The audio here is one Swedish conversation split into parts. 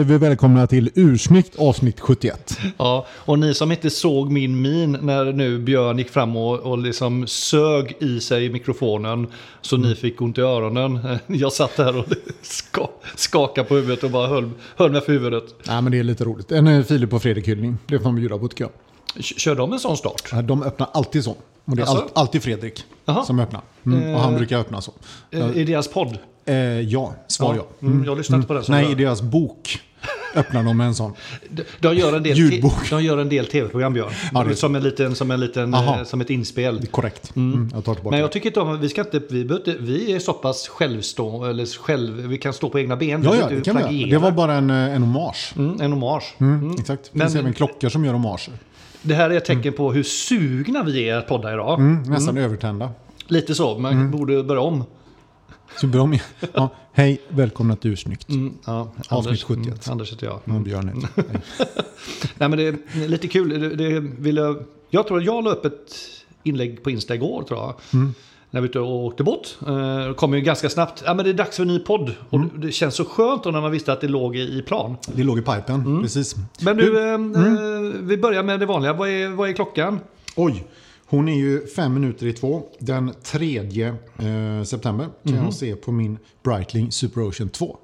säger vi välkomna till Ursnyggt avsnitt 71. Ja, och ni som inte såg min min när nu Björn gick fram och, och liksom sög i sig mikrofonen så ni fick ont i öronen. Jag satt där och ska, skakade på huvudet och bara höll, höll mig för huvudet. Nej men det är lite roligt. En eh, Filip och Fredrik-hyllning. Det får man bjuda på tycker jag. Kör de en sån start? Ja, De öppnar alltid så. Och det är Alltså? all, alltid Fredrik Jaha. som öppnar. Mm. Och han Eh, brukar öppna så. Eh, I deras podd? Eh, ja, svar ja. Mm, jag lyssnade inte på den. så Nej, i deras bok öppnar de med en sån. De, de gör en del, Ljudbok. de gör en del tv-program, Björn. Ja, det som, en liten, som, en liten, Aha. eh, som ett inspel. Korrekt. Mm. jag tar tillbaka Men jag tycker inte om att vi ska inte, vi, inte- vi är så pass självstå, eller själv, vi kan stå på egna ben. Ja, Vi ja, det kan vi plagiera. Det var bara en, eh, en hommage. mm, en hommage. Mm, Exakt. Det finns Men- även klockor som gör hommager. Det här är ett tecken på hur sugna vi är att podda idag. Mm, nästan övertända. Lite så, man Mm. borde börja om. Så bra med. Ja, hej, välkomna till Ursnyggt. Mm, ja, Avsnitt 71. Mm, Anders heter jag. Mm. Björn heter. Nej, men det är lite kul. Det, det vill jag, jag tror att jag la upp ett inlägg på Insta igår, tror jag. Mm. När vi ute och åkte bort. Eh, Det kom ju ganska snabbt. Ja, men det är dags för en ny podd. Och Mm. det känns så skönt då när man visste att det låg i i plan. Det låg i pipen, Mm. precis. Men du, eh, Mm. eh, vi börjar med det vanliga. Vad är, vad är klockan? Oj, hon är ju fem minuter i två. Den 3 eh, september kan Mhm. jag se på min Breitling Super Ocean 2.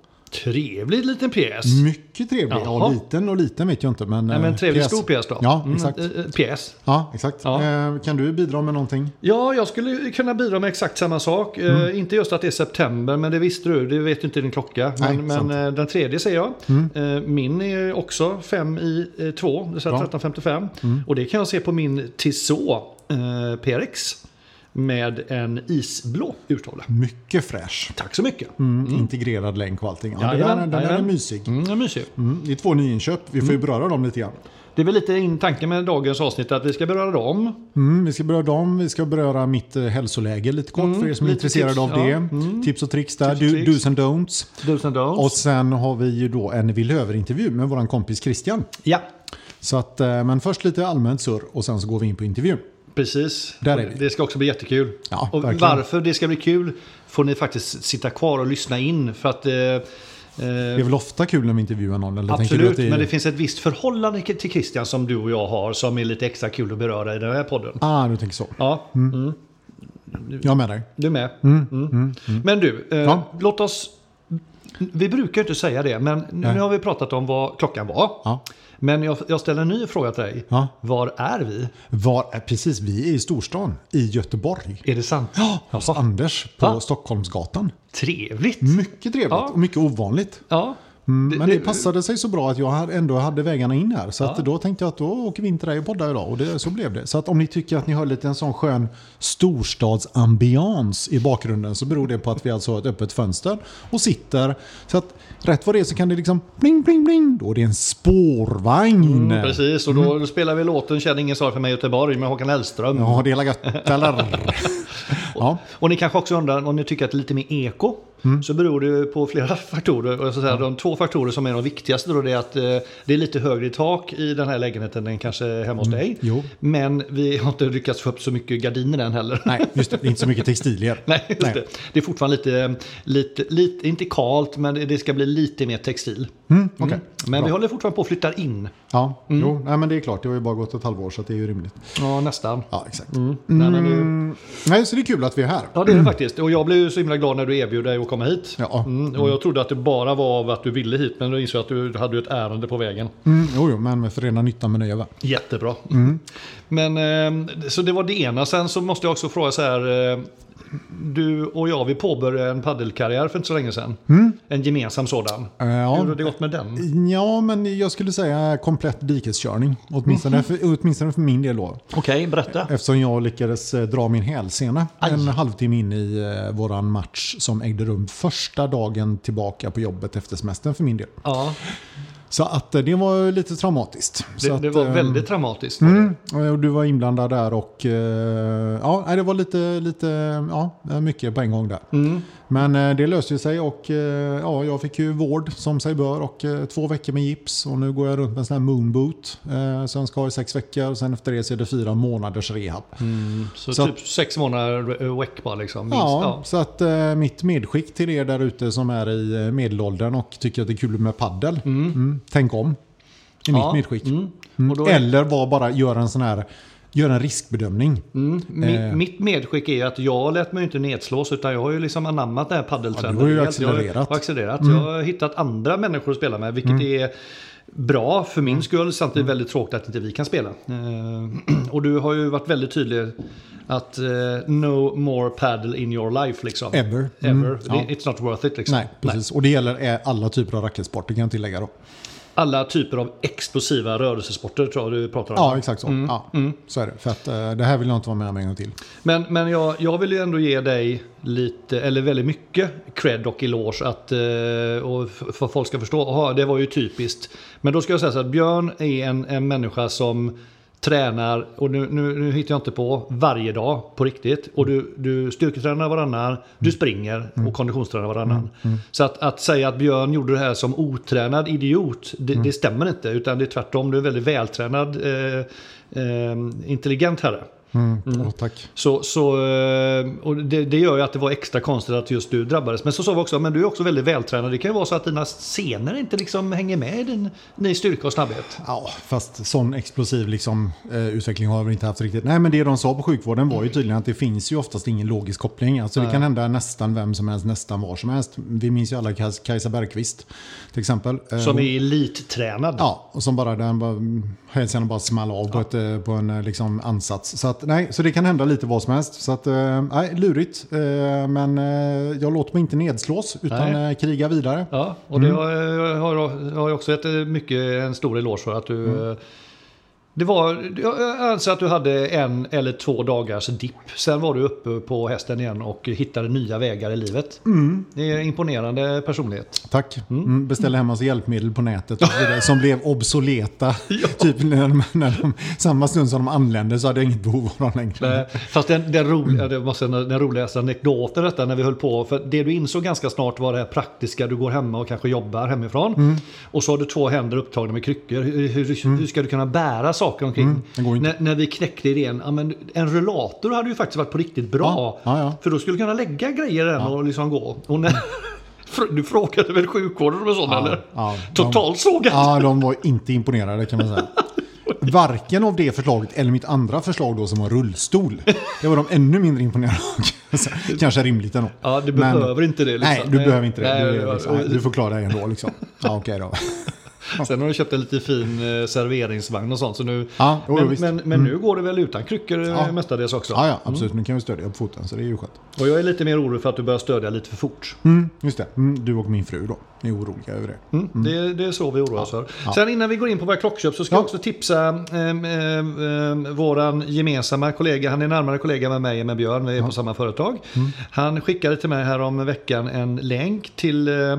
Trevlig liten pjäs. Mycket trevlig. Ja, Jaha. liten och liten vet jag inte. Men, Nej, men eh, trevlig pjäs. stor pjäs då. Ja, Mm, exakt. eh, eh, pjäs. Ja, exakt. Ja. Eh, kan du bidra med någonting? Ja, jag skulle kunna bidra med exakt samma sak. Eh, inte just att det är september, men det visste du. Det vet ju inte din klocka. Nej, Men, men sant. eh, den tredje säger jag. Eh, min är också 5 i 2, det vill säga Bra. 1355. Och det kan jag se på min Tissot eh, PRX. Med en isblå urtavla. Mycket fräsch. Tack så mycket. Mm, Integrerad länk och allting. Ja, det där, Jajamän, den där är mysig. Mm, ja, mysig. Mm, det är två nyinköp. Vi får ju beröra dem lite grann. Det är väl lite in tanken med dagens avsnitt att vi ska beröra dem. Mm, vi ska beröra dem, vi ska beröra mitt eh, hälsoläge lite kort för er som är intresserade tips, av ja. det. Mm. Tips och tricks där, do, do's and don'ts. Do's and don'ts. Och sen har vi ju då en Vill med vår kompis Christian. Ja, Så att, eh, men först lite allmänt surr och sen så går vi in på intervjun. Precis. Där är vi. Det ska också bli jättekul. Ja, och verkligen. varför det ska bli kul får ni faktiskt sitta kvar och lyssna in. För att, eh, Det är väl ofta kul när vi intervjuar någon? Eller absolut, det är... men det finns ett visst förhållande till Christian som du och jag har som är lite extra kul att beröra i den här podden. Ah, du tänker så. Ja, mm. Jag är med dig. du är med. Mm. Men du, eh, Ja. låt oss... Vi brukar inte säga det, men nu Nej. har vi pratat om vad klockan var. Ja. Men jag, jag ställer en ny fråga till dig. Ja. Var är vi? Var, är- precis, vi är i storstan, i Göteborg. Är det sant? Ja, hos. Anders på Va? Stockholmsgatan. Trevligt. Mycket trevligt Ja. och mycket ovanligt. Ja. Mm, men det passade sig så bra att jag ändå hade vägarna in här. Så Ja. att då tänkte jag att då åker vi in till dig och poddar idag. Och det, så blev det. Så att om ni tycker att ni hör lite en sån skön storstadsambians i bakgrunden så beror det på att vi alltså har ett öppet fönster och sitter. Så att rätt vad det är så kan det liksom bling bling bling. Då är det en spårvagn. Mm, precis, och då, då spelar vi låten Känn ingen sorg för mig Göteborg med Håkan Hellström. Ja, det är gött, eller? ja. Och ni kanske också undrar om ni tycker att det är lite mer eko. Mm. Så beror det på flera faktorer. Och ska säga, De två faktorer som är de viktigaste då det är att eh, det är lite högre tak i den här lägenheten än kanske hemma hos dig. Mm. jo. Men vi har inte lyckats få upp så mycket gardiner än heller. Nej, just det. Det är inte så mycket textilier. Nej, just Nej. Det. det är fortfarande lite, lite, lite, inte kalt, men det ska bli lite mer textil. Mm, okej. Men Bra. vi håller fortfarande på att flytta in. Ja, jo, nej, men det är klart. Det har ju bara gått ett halvår så det är ju rimligt. Ja, nästan. Ja, exakt. Nej, men det, Mm, nej, så det är kul att vi är här. ja, det är det faktiskt. Och jag blev ju så himla glad när du erbjöd dig att komma hit. Ja. Mm, och jag trodde att det bara var av att du ville hit, men då insåg att du hade ju ett ärende på vägen. Mm, jo, jo, men med förena nytta med nöje? Jättebra. Men eh, så det var det ena. Sen så måste jag också fråga så här. Du och jag, vi påbörjade en paddelkarriär för inte så länge sedan. En gemensam sådan. Eh, Hur Ja, har det gått med den? ja, men jag skulle säga komplett dikeskörning. Åtminstone, för, åtminstone för min del då. Okej, berätta. Eftersom jag lyckades eh, dra min hälsena Aj. en halvtimme in i eh, våran match som ägde rum första dagen tillbaka på jobbet efter semestern för min del. Ja, Så att eh, det var lite traumatiskt. så det, att, det var eh, väldigt det. Mm, och du var inblandad där och eh, ja, det var lite, lite ja, mycket på en gång där. Mm. Men eh, det löste sig och eh, ja, jag fick ju vård som sig bör och eh, två veckor med gips. Och nu går jag runt med en sån här moonboot. Eh, som ska ha i sex veckor och sen efter det så är det fyra månaders rehab. Så, Så- typ sex månader väck bara liksom. Minst. Ja, så att mitt medskick till er där ute som är i medelåldern och tycker att det är kul med paddel. Mm, tänk om. Det är Ja, mitt medskick. mm. Mm. Är- Eller var bara göra en sån här Gör en riskbedömning. Mm. Eh. Mitt medskick är ju att jag lät mig inte nedslås utan jag har ju liksom anammat det här paddeltrendet. Ja, du har ju accelererat. Jag har accelererat. Jag har hittat andra människor att spela med vilket är bra för min skull samtidigt väldigt tråkigt att inte vi kan spela. Eh, och du har ju varit väldigt tydlig att eh, no more paddle in your life liksom. Ever. Ever. Mm, Det- ja. It's not worth it liksom. Nej, precis. Och det gäller eh, alla typer av racketsporter kan jag tillägga då. Alla typer av explosiva rörelsesporter tror jag du pratar om. Ja, exakt så. Mm, Ja, Så är det. För att eh, det här vill jag inte vara med om en gång till. Men, men jag, jag vill ju ändå ge dig lite, eller väldigt mycket cred och eloge att, eh, och för att folk ska förstå, aha, det var ju typiskt. Men då ska jag säga så att Björn är en, en människa som tränar, och nu, nu, nu hittar jag inte på, varje dag på riktigt. Och du, du styrketränar varannan, du springer och konditionstränar varannan. Så att, att säga att Björn gjorde det här som otränad idiot, det, det stämmer inte. Utan det är tvärtom, du är väldigt vältränad, eh, eh, intelligent herre. Mm. Åh, tack. Så, så, eh, och det, det gör ju att det var extra konstigt att just du drabbades. Men så sa vi också, men du är också väldigt vältränad. Det kan ju vara så att dina scener inte liksom hänger med i din, din styrka och snabbhet. Ja, fast sån explosiv liksom, eh, utveckling har vi inte haft riktigt. Nej, men det de sa på sjukvården var ju tydligen att det finns ju oftast ingen logisk koppling. Alltså det kan hända nästan vem som helst, nästan var som helst. Vi minns ju alla Kajs- Kajsa Bergqvist till exempel. Eh, Som är elittränad. Ja, och som bara, den bara, hälsan bara small av på, ett, på en liksom, ansats. Så, att, nej, så det kan hända lite vad som helst. Så att, eh, nej, lurigt. Eh, men eh, jag låter mig inte nedslås, utan Nej. kriga vidare. Ja, och det har, har, har jag också gett mycket en stor eloge för att du... eh, Det var, jag anser att du hade en eller två dagars dipp. Sen var du uppe på hästen igen och hittade nya vägar i livet. Det är en imponerande personlighet. Tack. Mm. Beställde hem massa hjälpmedel på nätet vidare, som blev obsoleta. Typ när de, när de, samma stund som de anlände så hade jag inget behov av dem längre. Fast den, den, roliga, det måste, den roligaste anekdoten detta när vi höll på. För det du insåg ganska snart var det här praktiska. Du går hemma och kanske jobbar hemifrån. Och så har du två händer upptagna med kryckor. Hur, hur, hur ska du kunna bära saker omkring? det går inte. När, när vi knäckte idén. Ja, men en rullator hade ju faktiskt varit på riktigt bra. Ja, ja. För då skulle du kunna lägga grejer i den och liksom gå. Och när, du frågade väl sjukvården om en sån eller? Totalt sågat. Ja, de var inte imponerade kan man säga. Varken av det förslaget eller mitt andra förslag då som var rullstol. Det var de ännu mindre imponerade av. Kanske rimligt ändå. Ja, du Men- behöver inte det. Liksom. Nej, du behöver inte det. Nej, du, liksom, nej, du får klara dig ändå liksom. Ja, okej då. Sen har du köpt en lite fin eh, serveringsvagn och sånt. Så nu, Ja, jo, men men, men nu går det väl utan kryckor ja. Ja. mestadels också. Ja, ja, absolut. Nu kan vi stödja på foten, så det är ju skönt. Och jag är lite mer orolig för att du börjar stödja lite för fort. Mm, just det. Mm, du och min fru då är oroliga över det. Mm. Det, det är så vi oroar oss för. Sen innan vi går in på våra klockköp så ska Ja. jag också tipsa eh, eh, våran gemensamma kollega. Han är närmare kollega med mig än med Björn. Vi är på samma företag. Mm. Han skickade till mig här om veckan en länk till eh,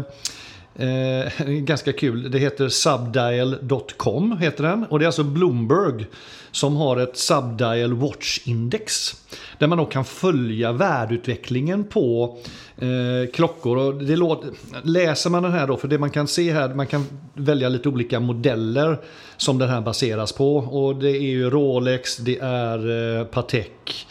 Eh, ganska kul. Det heter subdial.com heter den. Och det är alltså Bloomberg som har ett subdial watch index. Där man då kan följa värdeutvecklingen på eh, klockor. Och det låter, läser man den här då, för det man kan se här, man kan välja lite olika modeller som den här baseras på. Och det är ju Rolex, det är eh, Patek.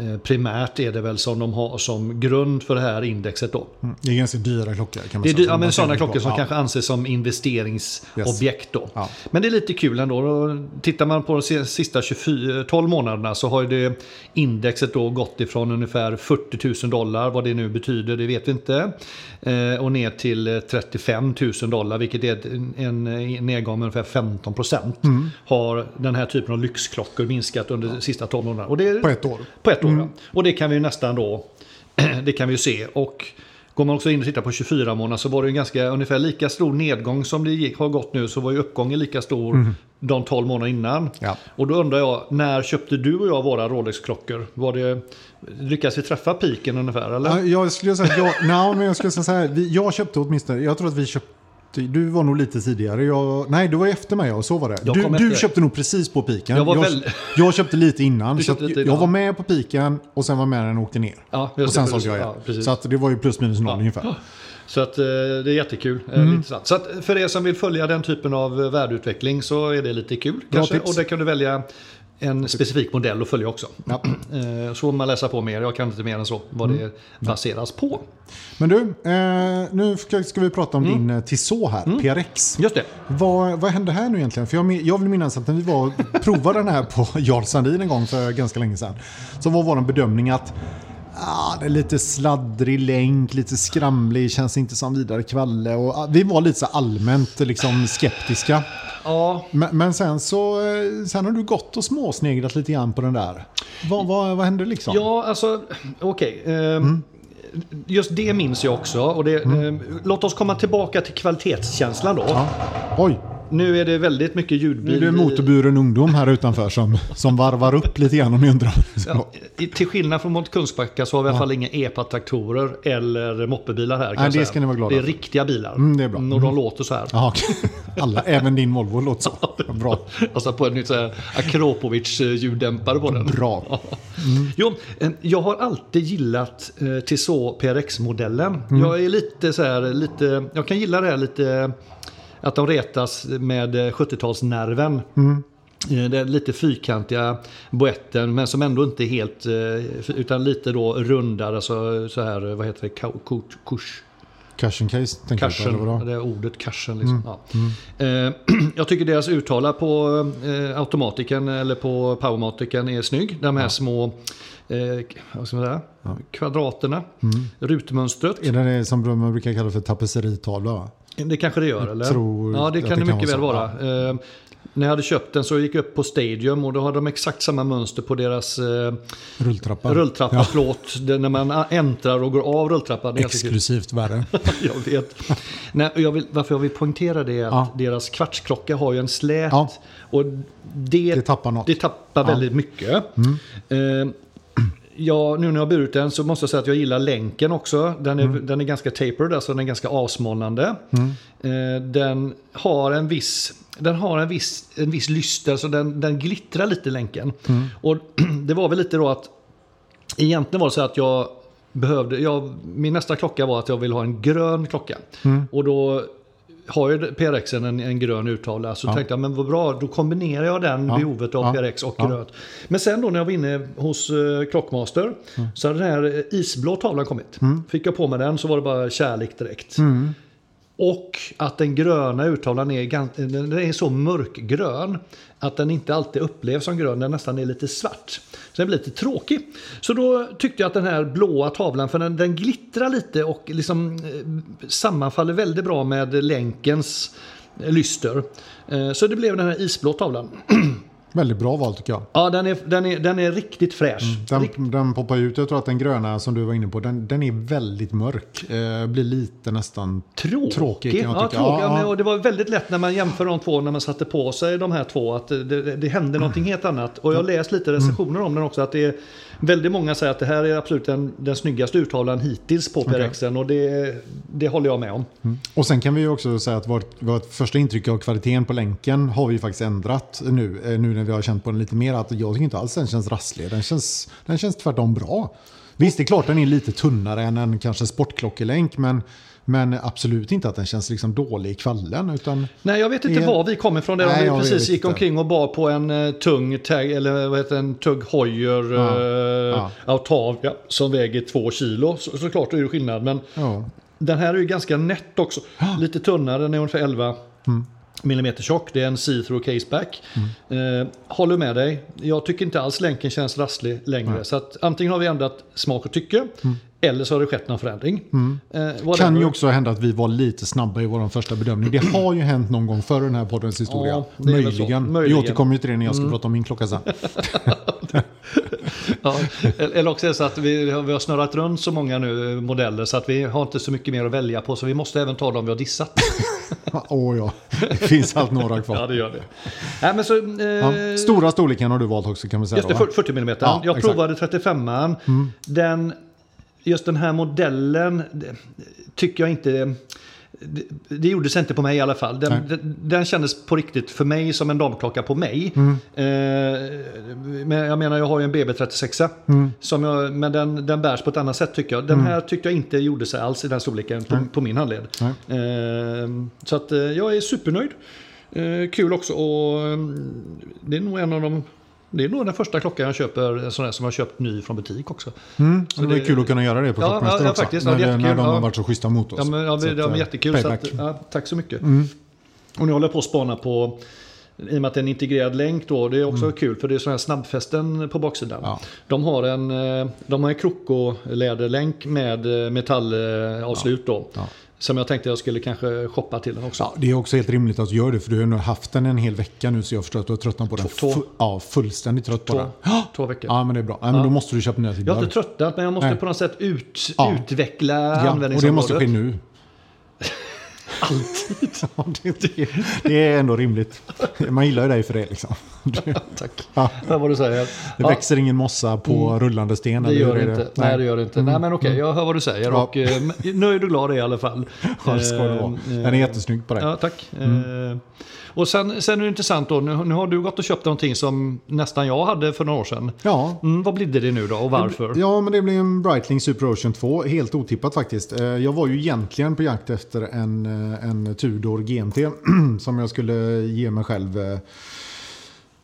Eh, primärt är det väl som de har som grund för det här indexet då. Mm. Det är ganska dyra klockor kan man Det är säga. ja, men sådana klockor på. som ja. kanske anses som investeringsobjekt då. Ja. Men det är lite kul ändå. Tittar man på de sista 24, 12 månaderna så har det indexet då gått ifrån ungefär 40 000 dollar, vad det nu betyder, det vet vi inte. Eh, och ner till eh, 35 000 dollar, vilket är en, nedgång med ungefär 15 procent. Mm. Har den här typen av lyxklockor minskat under de sista 12 månaderna. Och det På ett år. på ett år. Ja. Och det kan vi ju nästan då, det kan vi ju se. Och går man också in och tittar på 24 månader så var det en ganska ungefär lika stor nedgång som det gick, har gått nu så var ju uppgången lika stor de 12 månader innan. Ja. Och då undrar jag, när köpte du och jag våra Rolex-klockor? Var det, lyckades vi träffa piken ungefär eller? Ja, jag skulle säga, jag, nej, men jag skulle säga så här, vi, jag köpte åtminstone, jag tror att vi köpte Du var nog lite tidigare. Jag, nej, du var efter mig och så var det. Jag Du, du köpte nog precis på piken. Jag jag, väl- jag köpte lite innan. Köpte lite jag innan. var med på piken och sen var med när den åkte ner. Ja, och sen det, sålde jag ja, igen. precis. så att det var ju plus minus noll ungefär. Så att, eh, det är jättekul. eh, Mm. Intressant. Så att för er som vill följa den typen av eh, värdeutveckling så är det lite kul. Bra kanske. tips. Och där kan du välja en specifik modell att följa också. Ja. Eh, Så man läsa på mer. Jag kan inte mer än så vad Mm. det baseras på. Men du, eh, nu ska, vi prata om Mm. din eh, Tissot här, PRX. Just det. Vad, vad hände här nu egentligen? För jag, jag vill minnas att när vi var provade den här på Jarl Sandin en gång för ganska länge sedan. Så var vår bedömning att ah, det är lite sladdrig länk, lite skramlig, känns inte som vidare kvalle. Och, ah, vi var lite så allmänt liksom, skeptiska. Ja, Men, men sen så eh, sen har du gått och småsneglat lite grann på den där. Vad, vad, vad hände liksom? ja alltså okej. ehm, Just det minns jag också. Och det, ehm, låt oss komma tillbaka till kvalitetskänslan då. Ja. Oj, Nu är det väldigt mycket nu ljudbil. är det en motorburen ungdom här utanför som, som varvar upp lite grann om ni undrar. Ja, till skillnad från mot Kungsbacka så har vi i alla fall inga EPA-traktorer eller moppebilar här. Nej, det ska ni vara glada Det är riktiga bilar. Mm, det är bra. Och de låter så här. Okej. alla, även din Volvo låter så. Bra. Jag satt på en nytt så här Akropovic-ljuddämpare på den. Bra. Jo, eh, jag har alltid gillat eh, Tissot PRX-modellen. Mm. Jag är lite så här, lite, jag kan gilla det här lite, att de retas med eh, 70-talsnerven. Mm. Eh, Den lite fyrkantiga boetten men som ändå inte är helt, eh, utan lite då rundare så, så här, vad heter det, Kau- kurs. Cushion case, tänker på, Cashen, vadå? det är ordet cashen. Liksom. Ja. Eh, jag tycker deras uttala på eh, automatiken eller på powermatiken är snygg. De här små eh, vad ska man säga? kvadraterna, rutmönstret. Är det det som man brukar kalla för tapisseritavla? va? Det kanske det gör eller? tror ja, det kan det det mycket väl vara vara. När jag hade köpt den så gick jag upp på Stadium och då hade de exakt samma mönster på deras eh, Rulltrappa. rulltrappa. Ja. När man äntrar och går av rulltrappan. Exklusivt värre. jag vet. Nej, jag vill, varför jag vill poängtera det är att Ja. deras kvartsklocka har ju en slät. Ja. Och det, Det tappar något. Det tappar väldigt mycket. Eh, ja, nu när jag har burit den så måste jag säga att jag gillar länken också. Den är, den är ganska tapered, alltså den är ganska avsmalnande. Eh, den har en viss... Den har en viss, en viss lyster, så den, den glittrar lite länken. Och det var väl lite då att Egentligen var det så att jag behövde, jag, min nästa klocka var att jag ville ha en grön klocka. Och då har ju PRX en, en grön urtavla. Så tänkte jag, men vad bra, då kombinerar jag den behovet av Ja. PRX och Ja. grönt. Men sen då när jag var inne hos uh, Clockmaster så hade den här eh, isblå tavlan kommit. Fick jag på mig den så var det bara kärlek direkt. Och att den gröna urtavlan är, den är så mörkgrön att den inte alltid upplevs som grön, den nästan är lite svart. Så den blir lite tråkig. Så då tyckte jag att den här blåa tavlan, för den, den glittrar lite och liksom eh, sammanfaller väldigt bra med länkens lyster. Eh, så det blev den här isblå tavlan. Väldigt bra val tycker jag. Ja, den är, den är, den är riktigt fräsch. Den, den poppar ut. Jag tror att den gröna som du var inne på, den, den är väldigt mörk. Eh, blir lite nästan Tråkig. tråkig kan jag ja, tycka. tråkig. Ja, men, och det var väldigt lätt när man jämför de två, när man satte på sig de här två, att det, det, det hände någonting helt annat. Och jag har läst lite recensioner om den också, att det är väldigt många säger att det här är absolut den, den snyggaste urtavlan hittills på PRXen och det, det håller jag med om. Och sen kan vi också säga att vårt, vårt första intryck av kvaliteten på länken har vi faktiskt ändrat nu. eh, Nu när vi har känt på den lite mer. Att jag tycker inte alls den känns rasslig. Den känns, den känns tvärtom bra. Visst, det är klart den är lite tunnare än en kanske sportklockelänk. Men, men absolut inte att den känns liksom dålig i kvallen. Utan Nej, jag vet inte Är- var vi kommer ifrån. Där Nej, vi precis gick inte. omkring och bar på en uh, tung tag, eller vad heter en tugg Heuer Ja, uh, Autavia som väger två kilo. Så, såklart är det skillnad, men ja, Den här är ju ganska nätt också. Lite tunnare, den är ungefär 11 millimeter tjock. Det är en see-through caseback. Eh, håller med dig. Jag tycker inte alls länken känns rasslig längre. Så att antingen har vi ändrat smak och tycke. Eller så har det skett någon förändring. Eh, whatever. kan ju också hända att vi var lite snabba i vår första bedömning. Det har ju hänt någon gång förr i den här poddens historia. Ja. Möjligen. Möjligen. Mm. Vi återkommer ju till det när jag ska prata om min klocka sen. Ja, eller också är det så att vi har, vi har snurrat runt så många nu modeller så att vi har inte så mycket mer att välja på. Så vi måste även ta dem vi har dissat. Åh ja, det finns allt några kvar. Ja, det gör det. Nej, men så, eh, Ja, stora storleken har du valt också kan vi säga. Just det, då, va? 40 mm. Ja, jag exakt. provade 35an. Den, just den här modellen tycker jag inte... det, det gjorde sig inte på mig i alla fall. Den, den, den kändes på riktigt för mig som en damklocka på mig. Mm. Eh, men jag menar, jag har ju en BB36. Mm. Som jag, men den, den bärs på ett annat sätt tycker jag. Den här tyckte jag inte gjorde sig alls i den storleken på, på min handled. Eh, så att eh, jag är supernöjd. Eh, kul också och mm, det är nog en av de det är nog den första klockan jag köper, en sån här som jag köpt ny från butik också. Mm, så det det- kul att kunna göra det på Ja, Klockmästare ja, ja, också. faktiskt. Ja, när, jättekul. när de har Ja. varit så schyssta mot oss. Ja, men, ja, Så det, att, eh, jättekul. Så. Mm. att, ja, tack så mycket. Och nu håller jag på att spana på, i och med att det är en integrerad länk då, det är också kul för det är sådana här snabbfästen på baksidan. Mm. Ja. De har en, eh, de har en krokoläderlänk med eh, metallavslut då. Ja. Som jag tänkte jag skulle kanske shoppa till den också. Ja, det är också helt rimligt att du gör det för du har nu haft den en hel vecka nu så jag förstår att du har tröttnat på den. Två. Fu- ja, fullständigt trött på Två, den. två veckor. Ja, men det är bra. Ja, men Då måste du köpa nya Jag har inte tröttnat men jag måste Nej. på något sätt ut, Ja. utveckla Ja, och det användningsområdet. måste ske nu. Alltid. Ja, det, det, det är ändå rimligt. Man gillar ju dig för det liksom. Du, Tack. Ja. Vad du säger. det växer ingen mossa på rullande sten. Det gör det inte. Nej, det gör det inte. Nej, men okej, jag hör vad du säger. Och, eh, nöjd och glad är jag i alla fall. Ja, det ska det vara. Eh, Den är jättesnygg på dig. Ja, tack. Eh, och sen, sen är det intressant då, nu, nu har du gått och köpt någonting som nästan jag hade för några år sedan. Ja, Mm, vad blev det nu då och varför? Ja, men det blev en Breitling Super Ocean 2. Helt otippat faktiskt. Eh, Jag var ju egentligen på jakt efter en, eh, en Tudor GMT som jag skulle ge mig själv eh,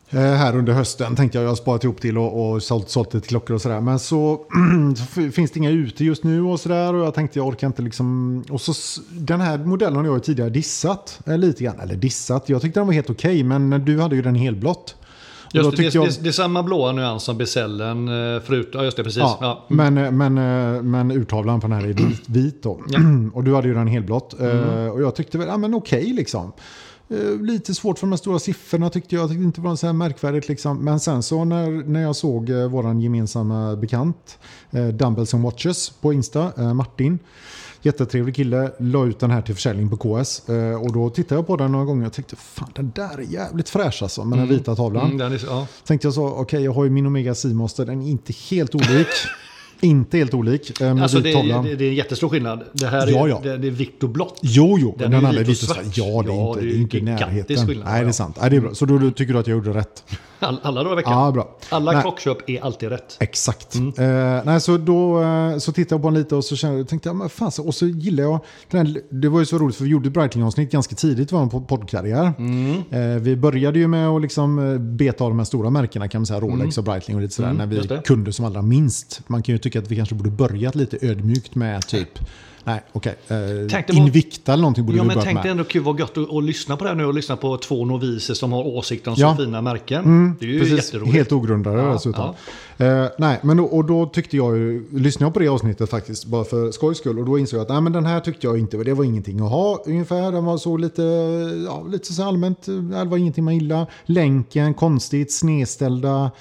här under hösten. Tänkte jag jag har sparat ihop till och, och sålt, sålt lite klockor och sådär. Men så, så finns det inga ute just nu och sådär. Och jag tänkte jag orkar inte liksom. Och så den här modellen har jag tidigare dissat. Eh, lite grann. Eller dissat. Jag tyckte den var helt okej. men du hade ju den helblått. Just det, det, jag- det, det är samma blåa nyans som Besellen eh, förut. Ja, just det, precis. Ja, Ja. Men, men, men urtavlan på den här är vit, vit då. Och du hade ju den helblått. Eh, Och jag tyckte väl, ja men okej liksom. Eh, Lite svårt för de här stora siffrorna tyckte jag. Jag tyckte inte det var så här märkvärdigt liksom. Men sen så när, när jag såg eh, våran gemensamma bekant eh, Dumbbells and Watches på Insta, eh, Martin. Jättetrevlig kille, la ut den här till försäljning på KS. Eh, Och då tittade jag på den några gånger och tänkte fan den där är jävligt fräsch alltså med den vita tavlan. Mm, den är, ja. Tänkte jag så, okej jag har ju min Omega Seamaster, den är inte helt olik. inte helt olik. Eh, Alltså det, det, det är en jättestor skillnad. Det här Ja, är, ja. Det, det är vitt och blått. Jo, jo, Den den, är andra är vit och svart. Ja, det är Ja, inte, det är är inte i närheten. skillnad, Nej, det är sant. Nej, det är bra. Så då, då tycker du att jag gjorde rätt? All, alla dagar i veckan. Ja, bra. Alla Nej. klockköp är alltid rätt. Exakt. Eh, nej, så då eh, så tittade jag på den lite och så kände, tänkte jag, men fan, och så gillar jag, den, det var ju så roligt för vi gjorde Breitling-avsnitt ganska tidigt i vår poddkarriär. Eh, vi började ju med att liksom eh, beta av de här stora märkena kan man säga, Rolex och Breitling och lite sådär, när just vi kunde som allra minst. Man kan ju tycka att vi kanske borde börjat lite ödmjukt med typ, nej okej, eh, Tänk, det var- Invicta eller någonting borde Ja, men börjat tänk med. dig ändå kul vad gött att, att lyssna på det här nu och lyssna på två noviser som har åsikter om så Ja. fina märken. det är ju Precis, jätteroligt. helt ogrundade Ja, dessutom. Eh, nej, men då, och då tyckte jag ju, lyssnade jag på det avsnittet faktiskt, bara för skojs skull. Och då insåg jag att nej, men den här tyckte jag inte, det var ingenting att ha ungefär. Den var så lite, ja, lite så allmänt, eh, det var ingenting man gillade. Länken, konstigt, snedställda.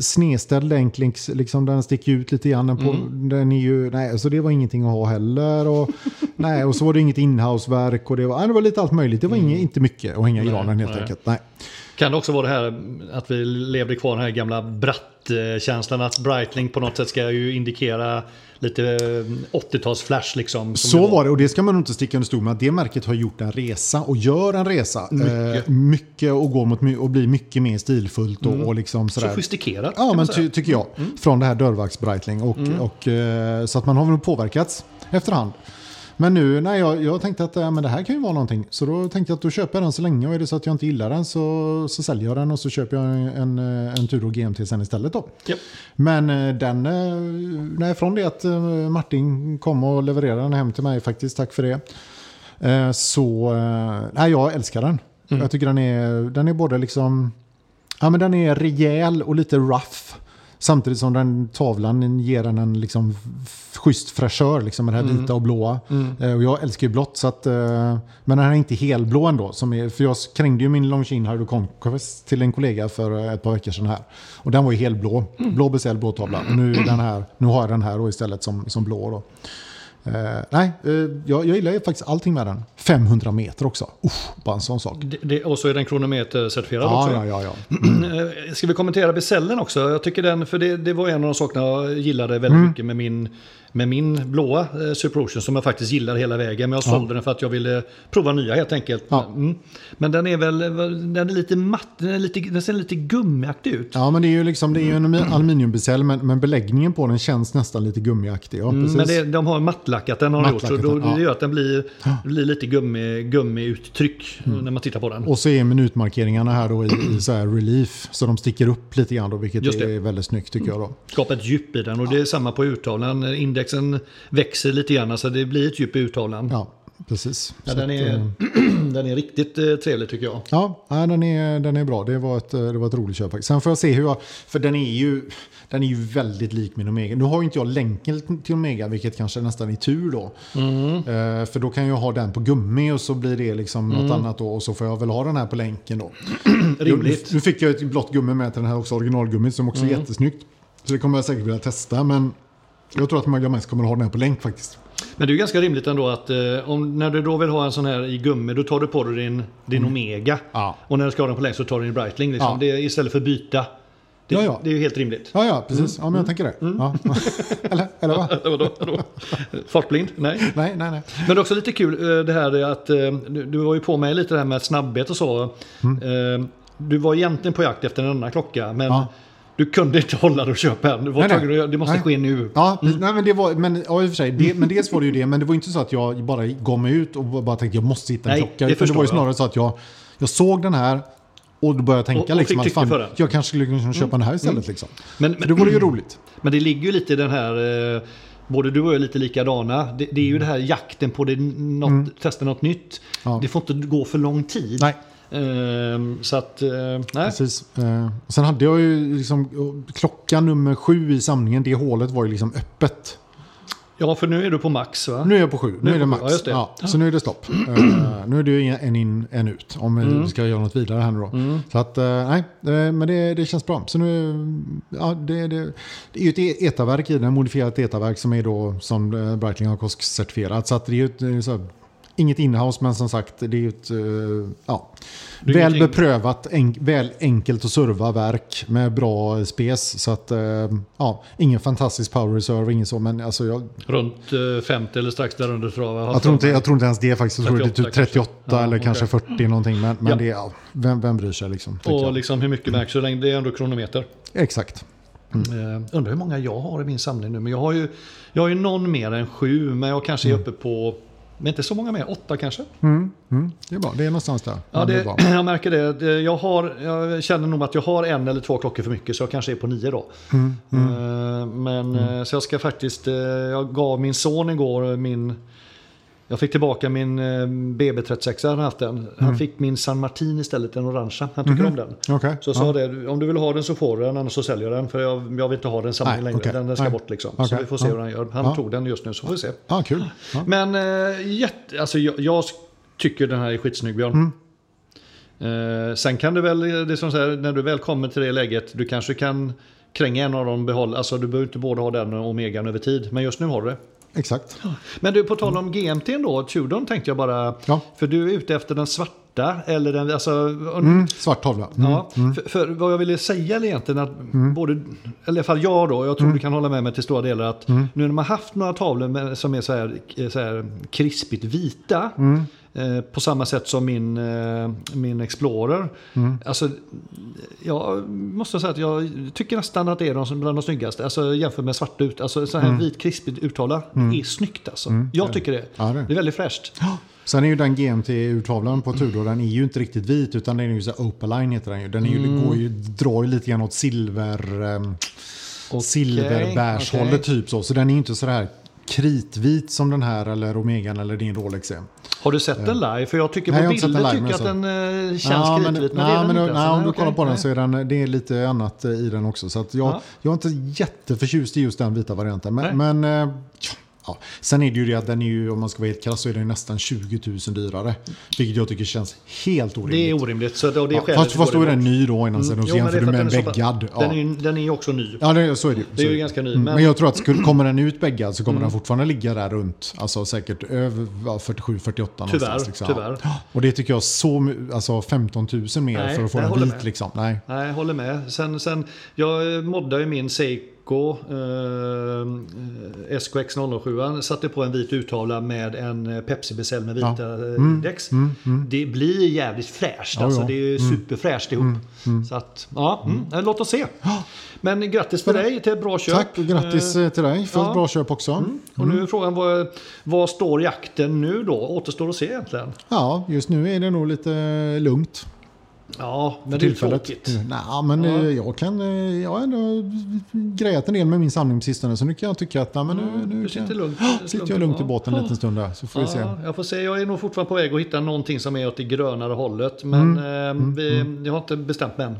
Snedställd länk, liksom den sticker ut lite grann. Den, på, Mm. den är ju, nej, så det var ingenting att ha heller. Och, nej, och så var det inget inhouseverk och det var, nej, det var lite allt möjligt. Det var inget, inte mycket att hänga i granen helt Mm. nej. enkelt. Nej. Kan det också vara det här att vi levde kvar den här gamla bratt-känslan att Breitling på något sätt ska ju indikera lite eh, 80-tals-flash liksom. som Så var det och det ska man nog inte sticka under stol med. Det märket har gjort en resa och gör en resa. Mycket, eh, mycket och går mot och blir mycket mer stilfullt och, och liksom Så sådär. sofistikerat. Ja, men. Mm. ty, tycker jag. Från det här dörrvakts-Breitling. Och, och, eh, så att man har väl påverkats efterhand. Men nu, nej, jag, jag tänkte att äh, men det här kan ju vara någonting. Så då tänkte jag att då köper jag den så länge. Och är det så att jag inte gillar den så, så säljer jag den och så köper jag en, eh, en Tudor GMT sen istället då. Japp. Men eh, den, eh, nej, från det att Martin kom och levererade den hem till mig faktiskt, tack för det. Så, nej jag älskar den. Jag tycker den är, den är både liksom, ja men den är rejäl och lite rough. Samtidigt som den tavlan ger den en liksom schysst fräschör liksom med det här vita och blåa. Eh, Och jag älskar ju blått så att, eh, men den här är inte helblå ändå. Som är, för jag krängde ju min Longines Hydro Conquest till en kollega för eh, ett par veckor sedan här. Och den var ju helblå. Blå beställ, blå tavla. Och nu, är den här, nu har jag den här då istället som, som blå då. Eh, nej, eh, jag, jag gillar ju faktiskt allting med den. 500 meter också. Uff, bara en sån sak. Det, det, och så är den kronometercertifierad Ja, också. ja, ja. ja. Eh, Ska vi kommentera Besellen också? Jag tycker den, för det, det var en av de sakerna jag gillade väldigt Mm. mycket med min, med min blåa eh, Super Ocean som jag faktiskt gillar hela vägen. Men jag sålde den för att jag ville prova nya helt enkelt. Ja. Mm. Men den är väl den är lite matt, den, är lite, den ser lite gummiaktig ut. Ja, men det är ju liksom, det är ju en alumi- aluminiumbeställ, men, men beläggningen på den känns nästan lite gummiaktig. Ja, Mm. Men det, de har mattlackat den har de gjort. Så då, ja. det gör att den blir, blir lite gummi, gummiuttryck när man tittar på den. Mm. Och så är minutmarkeringarna här då i, i så här relief, så de sticker upp lite grann då, vilket är väldigt snyggt tycker jag då. Skapa ett djup i den och det är samma på urtavlan. Indexen växer lite grann så det blir ett djup i urtavlan. Ja, precis. Ja, den, är, att, den är riktigt eh, trevlig tycker jag. Ja, nej, den, är, den är bra. Det var, ett, det var ett roligt köp. Sen får jag se hur jag... För den är ju, den är ju väldigt lik min Omega. Nu har ju inte jag länken till Omega, vilket kanske nästan är tur då. Mm. Eh, för då kan jag ha den på gummi och så blir det liksom något annat då. Och så får jag väl ha den här på länken då. Rimligt. Nu, nu fick jag ett blått gummi med till den här också, originalgummit, som också Mm. är jättesnyggt. Så det kommer jag säkert vilja testa, men jag tror att Magda mest kommer att ha den här på länk faktiskt. Men det är ju ganska rimligt ändå att eh, om, när du då vill ha en sån här i gummi då tar du på dig din, din Omega. Mm. Ja. Och när du ska ha den på länk så tar du din Breitling. Liksom. Ja. Det är istället för byta. Det, Ja, ja. det är ju helt rimligt. Ja, ja, precis. Ja, men jag tänker det. Ja. eller, eller va? Vadå, vadå? Fartblind? Nej. Nej, nej, nej. Men det är också lite kul eh, det här är att eh, du, du var ju på mig lite det här med snabbhet och så. Eh, Du var egentligen på jakt efter en annan klocka men. Du kunde inte hålla dig och köpa en. Du var Nej, nej. att- det måste Nej. ske nu. Ja, precis. nej, men det var, men, ja, i och för sig, det, men dels var det ju det, men det var inte så att jag bara gav mig ut och bara tänkte jag måste hitta en Nej, klocka. det det var ju snarare så att jag, jag såg den här och då började jag tänka Och- och liksom att fan, jag kanske skulle kunna köpa den här istället. Liksom. Men, För det vore ju roligt. Men det ligger ju lite i den här, eh, både du och jag är lite likadana. Det, det är ju det här jakten på det, något, testa något nytt. Ja. Det får inte gå för lång tid. Nej, Ehm, så att, eh, nej. precis. Eh, sen hade jag ju liksom, klockan nummer sju i samlingen, det hålet var ju liksom öppet. Ja, för nu är du på max va? Nu är jag på sju, nu, är är det max. ja, det. Ja, så nu är det stopp. Eh, nu är det ju en in, en ut, om Mm. vi ska göra något vidare här nu då. Så att, eh, nej, eh, men det, det känns bra. Så nu, ja, det, det, det är ju ett e- etaverk i den, modifierat etaverk som är då som eh, Breitling har certifierat. Så att det är ju ett, så här, inget inhouse, men som sagt, det är ju ett, eh, ja, väl beprövat, en, väl enkelt att serva verk med bra spes. Så att, eh, ja, ingen fantastisk power reserve, ingen så, men alltså jag, Runt eh, 50 eller strax där under tror jag. jag tror, inte, jag tror inte ens det faktiskt. Jag tror det är 38 typ 38 kanske. Ja, eller okej. kanske 40 någonting. Men, men Ja. det är, ja, vem, vem bryr sig liksom? Och liksom hur mycket märks så länge det är ändå kronometer. Exakt. Eh, undrar hur många jag har i min samling nu. Men jag har ju, jag har ju någon mer än sju. Men jag kanske är uppe på, men inte så många mer, åtta kanske. Mm, mm, det är bra, det är någonstans där. Ja, det, jag märker det. Jag, har, jag känner nog att jag har en eller två klockor för mycket så jag kanske är på nio då. Mm, Eh, Men eh, så jag ska faktiskt, eh, jag gav min son igår min, jag fick tillbaka min eh, BB36, han haft den. Han Mm. fick min San Martin istället, den orangea. Han tycker om den. Okej. Så sa det, om du vill ha den så får du den, annars så säljer jag den. För jag, jag vill inte ha den Nej, längre. okej. Den, den ska Nej. bort liksom. Så Okej. vi får se Ja. hur han gör. Han Ja. tog den just nu, så får vi se. Ja, kul. Ja. Men eh, jätte, alltså, jag, jag tycker den här är skitsnygg Björn. Mm. Eh, sen kan du väl, det är som så här, när du väl kommer till det läget, du kanske kan kränga en av dem behåll. Alltså du behöver inte både ha den och Omegan över tid. Men just nu har du det. Exakt. Men du, på tal om GMT då, Tudorn tänkte jag bara. Ja. För du är ute efter den svarta eller den, alltså. Mm, svart tavla. Mm. Ja, för, för vad jag ville säga är egentligen att både, eller i alla fall jag då, jag tror du kan hålla med mig till stora delar att nu när man haft några tavlor med, som är så här, så här krispigt vita, på samma sätt som min, eh, min Explorer. Alltså, jag måste säga att jag tycker nästan att det är de bland de snyggaste, alltså jämfört med svart ut, alltså så här vit krispigt uttavla, det är snyggt alltså. Jag tycker det. Ja, det är. Det är väldigt fräscht. Sen är ju den GMT-urtavlan på Tudor, den är ju inte riktigt vit utan den är ju så Opaline heter den ju. Den är ju, Mm. går ju, drar ju lite grann åt silver, um, Okej, silverbärshållet okej. typ så. Så den är ju inte så här kritvit som den här eller Omegan eller din Rolex är. Har du sett den live? För jag tycker Nej, på jag bilder den live, tycker jag att den eh, känns Ja, kritvit. Men, nej, den men, nej, alltså. om du kollar på den nej. så är den, det är lite annat eh, i den också. Så jag, Ja. jag är inte jätteförtjust i just den vita varianten. Men, men eh, ja. Sen är det ju det att den är ju, om man ska vara helt krass, så är den nästan 20 000 dyrare. Vilket jag tycker känns helt orimligt. Det är orimligt. Så det, det är Ja, fast, fast då är den ny då innan sen men det jämför du med en bäggad. Ja. Den är ju den är ju också ny. Ja, det, så är det ju. Det är ju ganska ny. Mm. Men, Men jag tror att skulle, kommer den ut bäggad så kommer den fortfarande ligga där runt, alltså säkert över ja, 47-48 någonstans. Tyvärr, liksom. tyvärr. Och det tycker jag så, alltså 15 000 mer Nej, för att få den vit liksom. Nej. Nej, jag håller med. Sen, sen, jag moddar ju min Seiko Turco eh, SKX 007 satte på en vit urtavla med en Pepsi-beställ med vita Ja. mm. däcks. Det blir jävligt fräscht. Alltså, ja. Det är superfräscht ihop. Så att, ja, mm. låt oss se. Men grattis till dig till ett bra köp. Tack och grattis Eh, eh, till dig för ett bra köp också. Och nu är frågan vad, vad står jakten nu då? Återstår att se egentligen. Ja, just nu är det nog lite lugnt. Ja, men det är tråkigt. Nej, men eh, jag kan... eh, Jag har ändå grejat en del med min samling på sistone. Så nu kan jag tycka att nej, men nu, nu Mm, Du kan, sitter lugnt. sitter jag lugnt i båten en liten stund där. Så får vi se. Ja, jag får se. Jag är nog fortfarande på väg att hitta någonting som är åt det grönare hållet. Men eh, vi, jag har inte bestämt mig än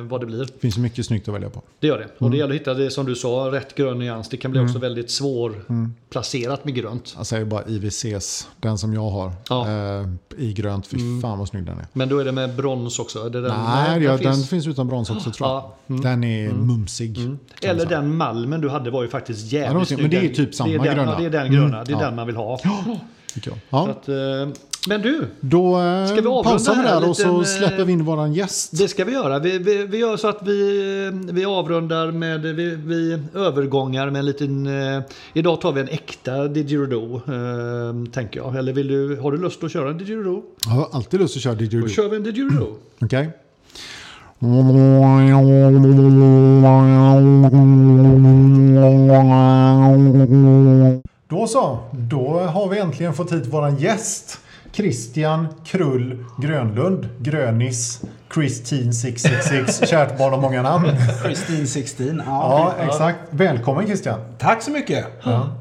eh, vad det blir. Det finns mycket snyggt att välja på. Det gör det. Och Mm. det gäller att hitta det som du sa, rätt grön nyans. Det kan bli också väldigt svårplacerat med grönt. Jag säger bara IWCs, den som jag har. Ja. Mm. Eh, I grönt, fy fan vad snygg den är. Men då är det med brons också? Är det den, Nej, ja, den finns- finns utan brons också tror jag. Ja, mm. Den är mumsig. kan jag Eller den malmen du hade var ju faktiskt Ja, jävligt de- men det är snygg. typ samma det är den, gröna. Ja, det är den gröna. Mm, det är ja. den man vill ha. Ja. att, eh, men du, Då eh, Ska vi avrunda pausar vi här där och så släpper vi in våran gäst. Det ska vi göra. Vi, vi, vi gör så att vi, vi avrundar med vi, vi övergångar med en liten... Eh, idag tar vi en äkta didgeridoo, eh, tänker jag. Eller vill du, har du lust att köra en didgeridoo? Jag har alltid lust att köra Då didgeridoo. kör vi en didgeridoo. Okej? Då så, då har vi äntligen fått hit våran gäst. Christian Krull Grönlund, Grönis, Christine 666, kärt barn har många namn. Christine 16. Ja, Ja, exakt. Välkommen Christian. Tack så mycket.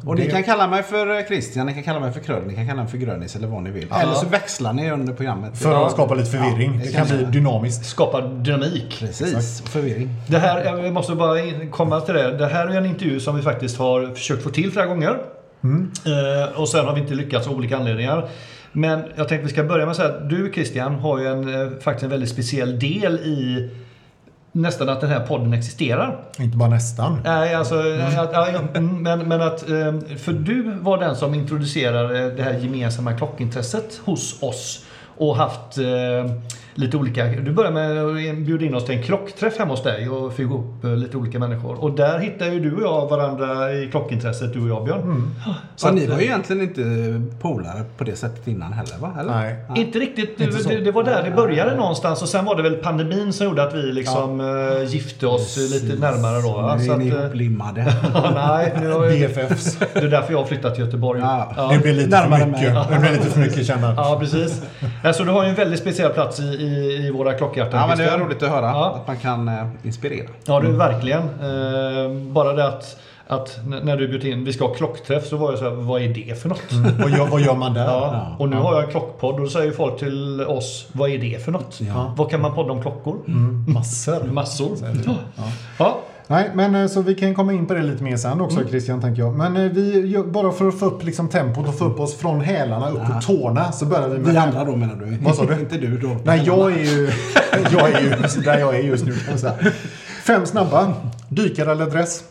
och ni det- kan kalla mig för eh, Christian, ni kan kalla mig för Krull, ni kan kalla mig för Grönis eller vad ni vill. Eller så växlar ni under programmet. För att skapa lite förvirring. Ja, det kan kan bli dynamiskt. Skapa dynamik. Precis, förvirring. Det här, jag måste bara komma till det. Det här är en intervju som vi faktiskt har försökt få till flera gånger. Eh, och sen har vi inte lyckats av olika anledningar. Men jag tänkte vi ska börja med att säga att du Christian har ju en, eh, faktiskt en väldigt speciell del i nästan att den här podden existerar. Inte bara nästan. Nej, alltså, att, ja, ja, mm, men, men att, eh, för du var den som introducerade det här gemensamma klockintresset hos oss och haft eh, lite olika, du började med att bjuda in oss till en klockträff hemma hos dig och fick ihop eh, lite olika människor. Och där hittade ju du och jag varandra i klockintresset, du och jag Björn. Så att, ni var eh, ju egentligen inte polare på det sättet innan heller va? Eller? Nej. Inte riktigt, Inte så. det, det var där det började någonstans och sen var det väl pandemin som gjorde att vi liksom eh, gifte oss lite närmare då. va? Nu Så är ni eh, ja, nej, nu har jag, BFFs. det är därför jag har flyttat till Göteborg. Ja. Det blir lite Närmare för mycket. Det blir lite för mycket känna. Ja, precis. Alltså, du har ju en väldigt speciell plats i, i, i våra klockhjärtan. Ja men det är roligt att höra Ja. att man kan eh, inspirera. Ja, du verkligen. Eh, bara det att, att när du bjöd in, vi ska ha klockträff, så var jag så här, vad är det för något? Vad, gör, vad gör man där? Ja. Och nu har jag en klockpodd och då säger folk till oss, vad är det för något? Ja. Vad kan man podda om klockor? Massor. Massor. Ja. Nej, men eh, så vi kan komma in på det lite mer sen också Christian, tänker jag. Men eh, vi, bara för att få upp liksom, tempot och få upp oss från hälarna upp på tårna så börjar vi med... Vi andra då menar du? Vad sa du? inte du då? Nej, jag är ju, jag är ju där jag är just nu. Fem snabba. Dykare eller dress?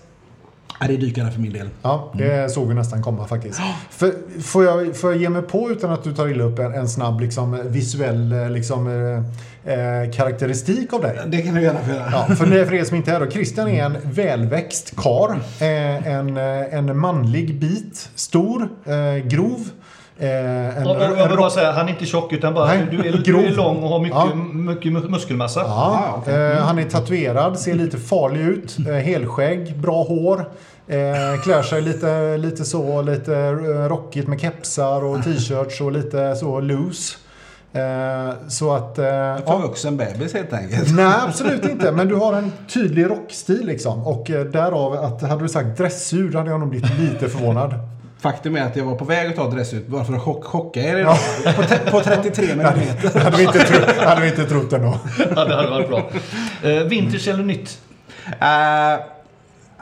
Ja, det är dykare för min del. Ja, det såg vi nästan komma faktiskt. För, får, jag, får jag ge mig på utan att du tar illa upp en, en snabb liksom, visuell eh, liksom, eh, eh, karaktäristik av dig? Det kan du gärna få göra. Ja, för, det, för er som inte är då. Christian är en välväxt kar. Eh, en, eh, en manlig bit. Stor. Eh, grov. Eh, en, Och, och, jag vill bara säga, han är inte tjock utan bara, Nej, du, är, du är lång och har mycket, Ja. mycket mu- muskelmassa. Ja, Ah, okej. eh, han är tatuerad, ser lite farlig ut. Eh, helskägg, bra hår. Eh, klär sig lite, lite så, lite eh, rockigt med kepsar och t-shirts och lite så loose. Eh, så att... Eh, ja. Förvuxen bebis helt enkelt. Nej, absolut inte. Men du har en tydlig rockstil liksom. Och eh, därav att hade du sagt dressur hade jag nog blivit lite förvånad. Faktum är att jag var på väg att ta dressut bara för att chock, chocka er idag. På, te- på 33 millimeter. Hade vi inte, tro, hade vi inte trott ändå. Ja, det hade varit bra. Eh, vintage eller nytt? Eh,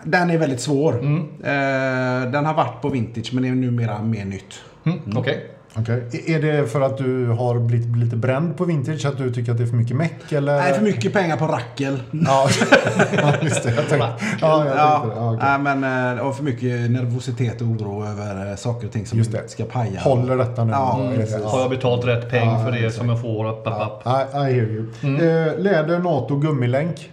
den är väldigt svår. Eh, den har varit på vintage men är numera mer nytt. Mm, Okej. Okej. Är det för att du har blivit lite bränd på vintage? Att du tycker att det är för mycket meck? Eller? Nej, för mycket pengar på rackel. Ja, ja, just det. Jag tänkte, ja, jag Ja, tänkte det. Ja, okej. nej, men, eh, och för mycket nervositet och oro över eh, saker och ting som Just det. ska paja. Håller detta nu? Ja, Är det-. Har jag betalt rätt peng Ja, för det som jag får? Upp, upp, upp. I, I hear you. Mm. Eh, läder, NATO, gummilänk.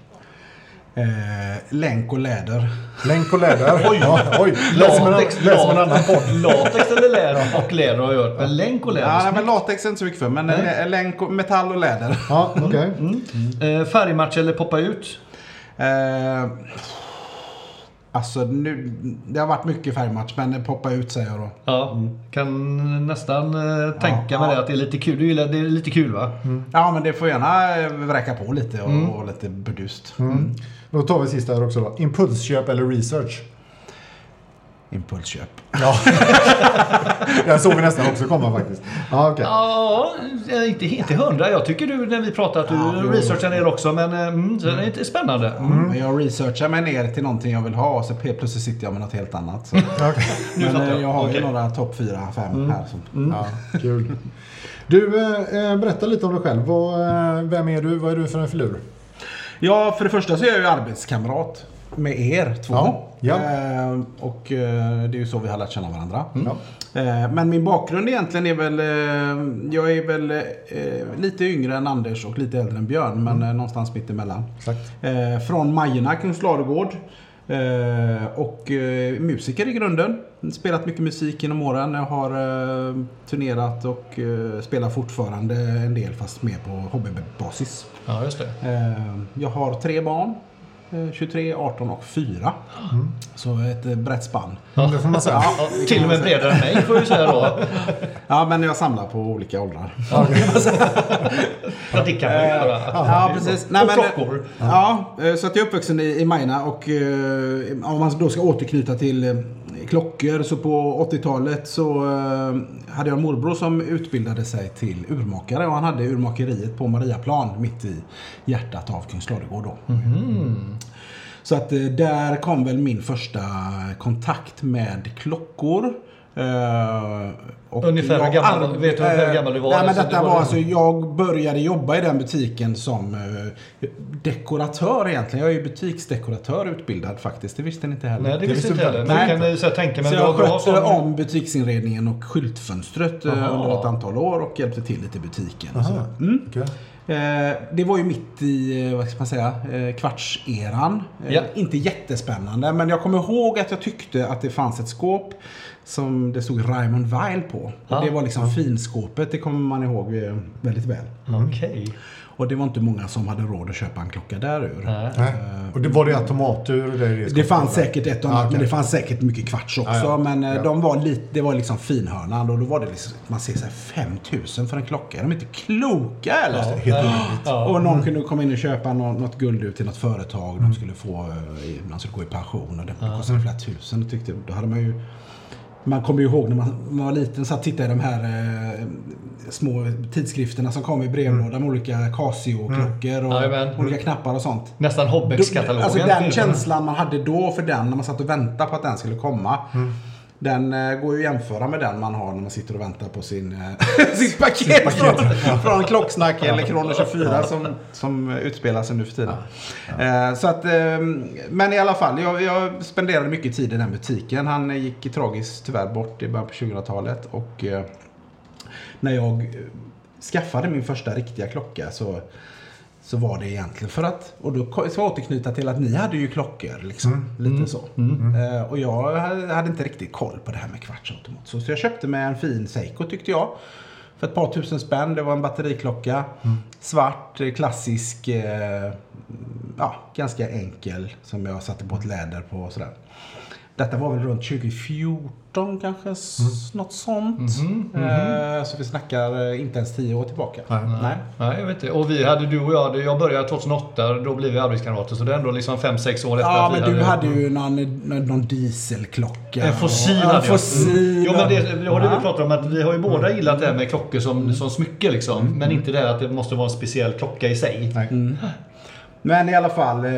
Eh, länk och läder. Länk och läder. oj, ja, oj. Läs som en, Latex, läs en annan podd. latex eller läder och läder har jag hört. Men länk och läder. Ja, nej, men latex är inte så mycket för. Men eh, länk och, metall och läder. Ja, okej. Eh, färgmatch eller poppa ut? Eh, alltså nu, det har varit mycket färgmatch men poppa ut säger jag då. Ja, kan nästan eh, tänka Ja, mig ja. det att det är lite kul. Du gillar, det är lite kul va? Ja men det får gärna eh, vräka på lite och, och lite burdust. Mm. Då tar vi sista här också då. Impulsköp eller research? Impulsköp. Ja. Den såg vi nästan också komma faktiskt. Ja, okej. Ja, inte helt till hundra. Jag tycker du när vi pratar att du Ja, researchar ner också. Men eh, mm, så det är inte spännande. Mm. Men Jag researchar mig ner till någonting jag vill ha och så plötsligt sitter jag med något helt annat. Så. Okej. Men eh, jag. jag har Okej. ju några topp 4, 5 här. Som, Ja, kul. Du, eh, berätta lite om dig själv. Vem är du? Vad är du för en filur? Ja, för det första så är jag ju arbetskamrat med er två. Ja, ja. Eh, och eh, det är ju så vi har lärt känna varandra. Ja. Eh, men min bakgrund egentligen är väl... Eh, jag är väl eh, lite yngre än Anders och lite äldre än Björn. Men eh, någonstans mitt emellan. Exakt. Från Majorna, Kungsladugård. Eh, och eh, musiker i grunden. Spelat mycket musik genom åren. Jag har eh, turnerat och spelar fortfarande en del fast mer på hobbybasis. Ja, just det. Jag har tre barn. Eh, 23, 18 och 4. Så ett eh, brett spann. Mm, Det får man säga. Ja, till och med bredare än mig får vi säga då. Ja, men jag samlar på olika åldrar. Ja, det kan man ju göra. Ja, precis. Nej, och men, klockor. Ja, eh, så att jag är uppvuxen i, i Majorna och eh, om man då ska återknyta till eh, klockor så på 80-talet så eh, hade jag en morbror som utbildade sig till urmakare och han hade urmakeriet på Mariaplan mitt i hjärtat av Kungsladugård då. Så att eh, där kom väl min första kontakt med klockor. Och Ungefär hur gammal- vet du hur eh, gammal du var? Nej, men Alltså, detta var- var alltså, jag började jobba i den butiken som eh, dekoratör egentligen. Jag är ju butiksdekoratör utbildad faktiskt. Det visste ni inte heller. Nej, det visste inte heller. Nej. jag kan så tänka mig... Så jag skötte sån- om butiksinredningen och skyltfönstret Jaha. under ett antal år och hjälpte till lite i butiken. Mm. Det var ju mitt i, vad ska man säga, kvartseran. Ja. Inte jättespännande, men jag kommer ihåg att jag tyckte att det fanns ett skåp som det stod Raymond Weil på. Och Ja. det var liksom finskåpet, det kommer man ihåg eh, väldigt väl. Okej. Och det var inte många som hade råd att köpa en klocka där ur. Nej. Nej. Och det var det automatur? Det, är Det fanns säkert ett och annat, Ja, okej. men det fanns säkert mycket kvarts också. Ja, ja. Men eh, Ja. de var lite, det var liksom finhörnan och då var det liksom, man ser så här 5000 för en klocka. Är de inte kloka eller? Helt orimligt. Ja. Och någon kunde komma in och köpa något, något guld ut till något företag. De skulle få, eh, i- de skulle gå i pension och det kostade flera tusen. Tyckte, då hade man ju man kommer ju ihåg när man, man var liten så att titta i de här eh, små tidskrifterna som kom i brevlådan med olika Casio-klockor och Jajamän. olika knappar och sånt. Nästan Hobbex-katalogen. Alltså den Typ. känslan man hade då för den när man satt och väntade på att den skulle komma. Den eh, går ju att jämföra med den man har när man sitter och väntar på sin, eh, sitt paket, Från, från Klocksnack eller Krono 24 som, som utspelar sig nu för tiden. Eh, så att, eh, men i alla fall, jag, jag spenderade mycket tid i den butiken. Han gick tragiskt tyvärr bort i början på 2000-talet. Och när jag skaffade min första riktiga klocka så så var det egentligen för att, och då ska jag återknyta till att ni hade ju klockor liksom, lite så. Eh, och jag hade inte riktigt koll på det här med kvartsautomat. Så, så jag köpte mig en fin Seiko tyckte jag. För ett par tusen spänn, det var en batteriklocka. Svart, eh, klassisk, eh, ja, ganska enkel. Som jag satte på ett läder på och sådär. Detta var väl runt 2014 kanske, s- något sånt. Eh, så vi snackar eh, inte ens tio år tillbaka. Nej. Nej, jag vet inte. Och vi hade, du och jag, jag började 2008, då blev vi arbetskamrater. Så det är ändå liksom 5-6 år efter Ja, men du hade ju någon, någon dieselklocka. En fossil Ja, hade jag. fossil. Jo men det, det vi Ja. pratade om att vi har ju båda gillat det här med klockor som, som smycke liksom. Men inte det att det måste vara en speciell klocka i sig. Nej. Men i alla fall. Eh,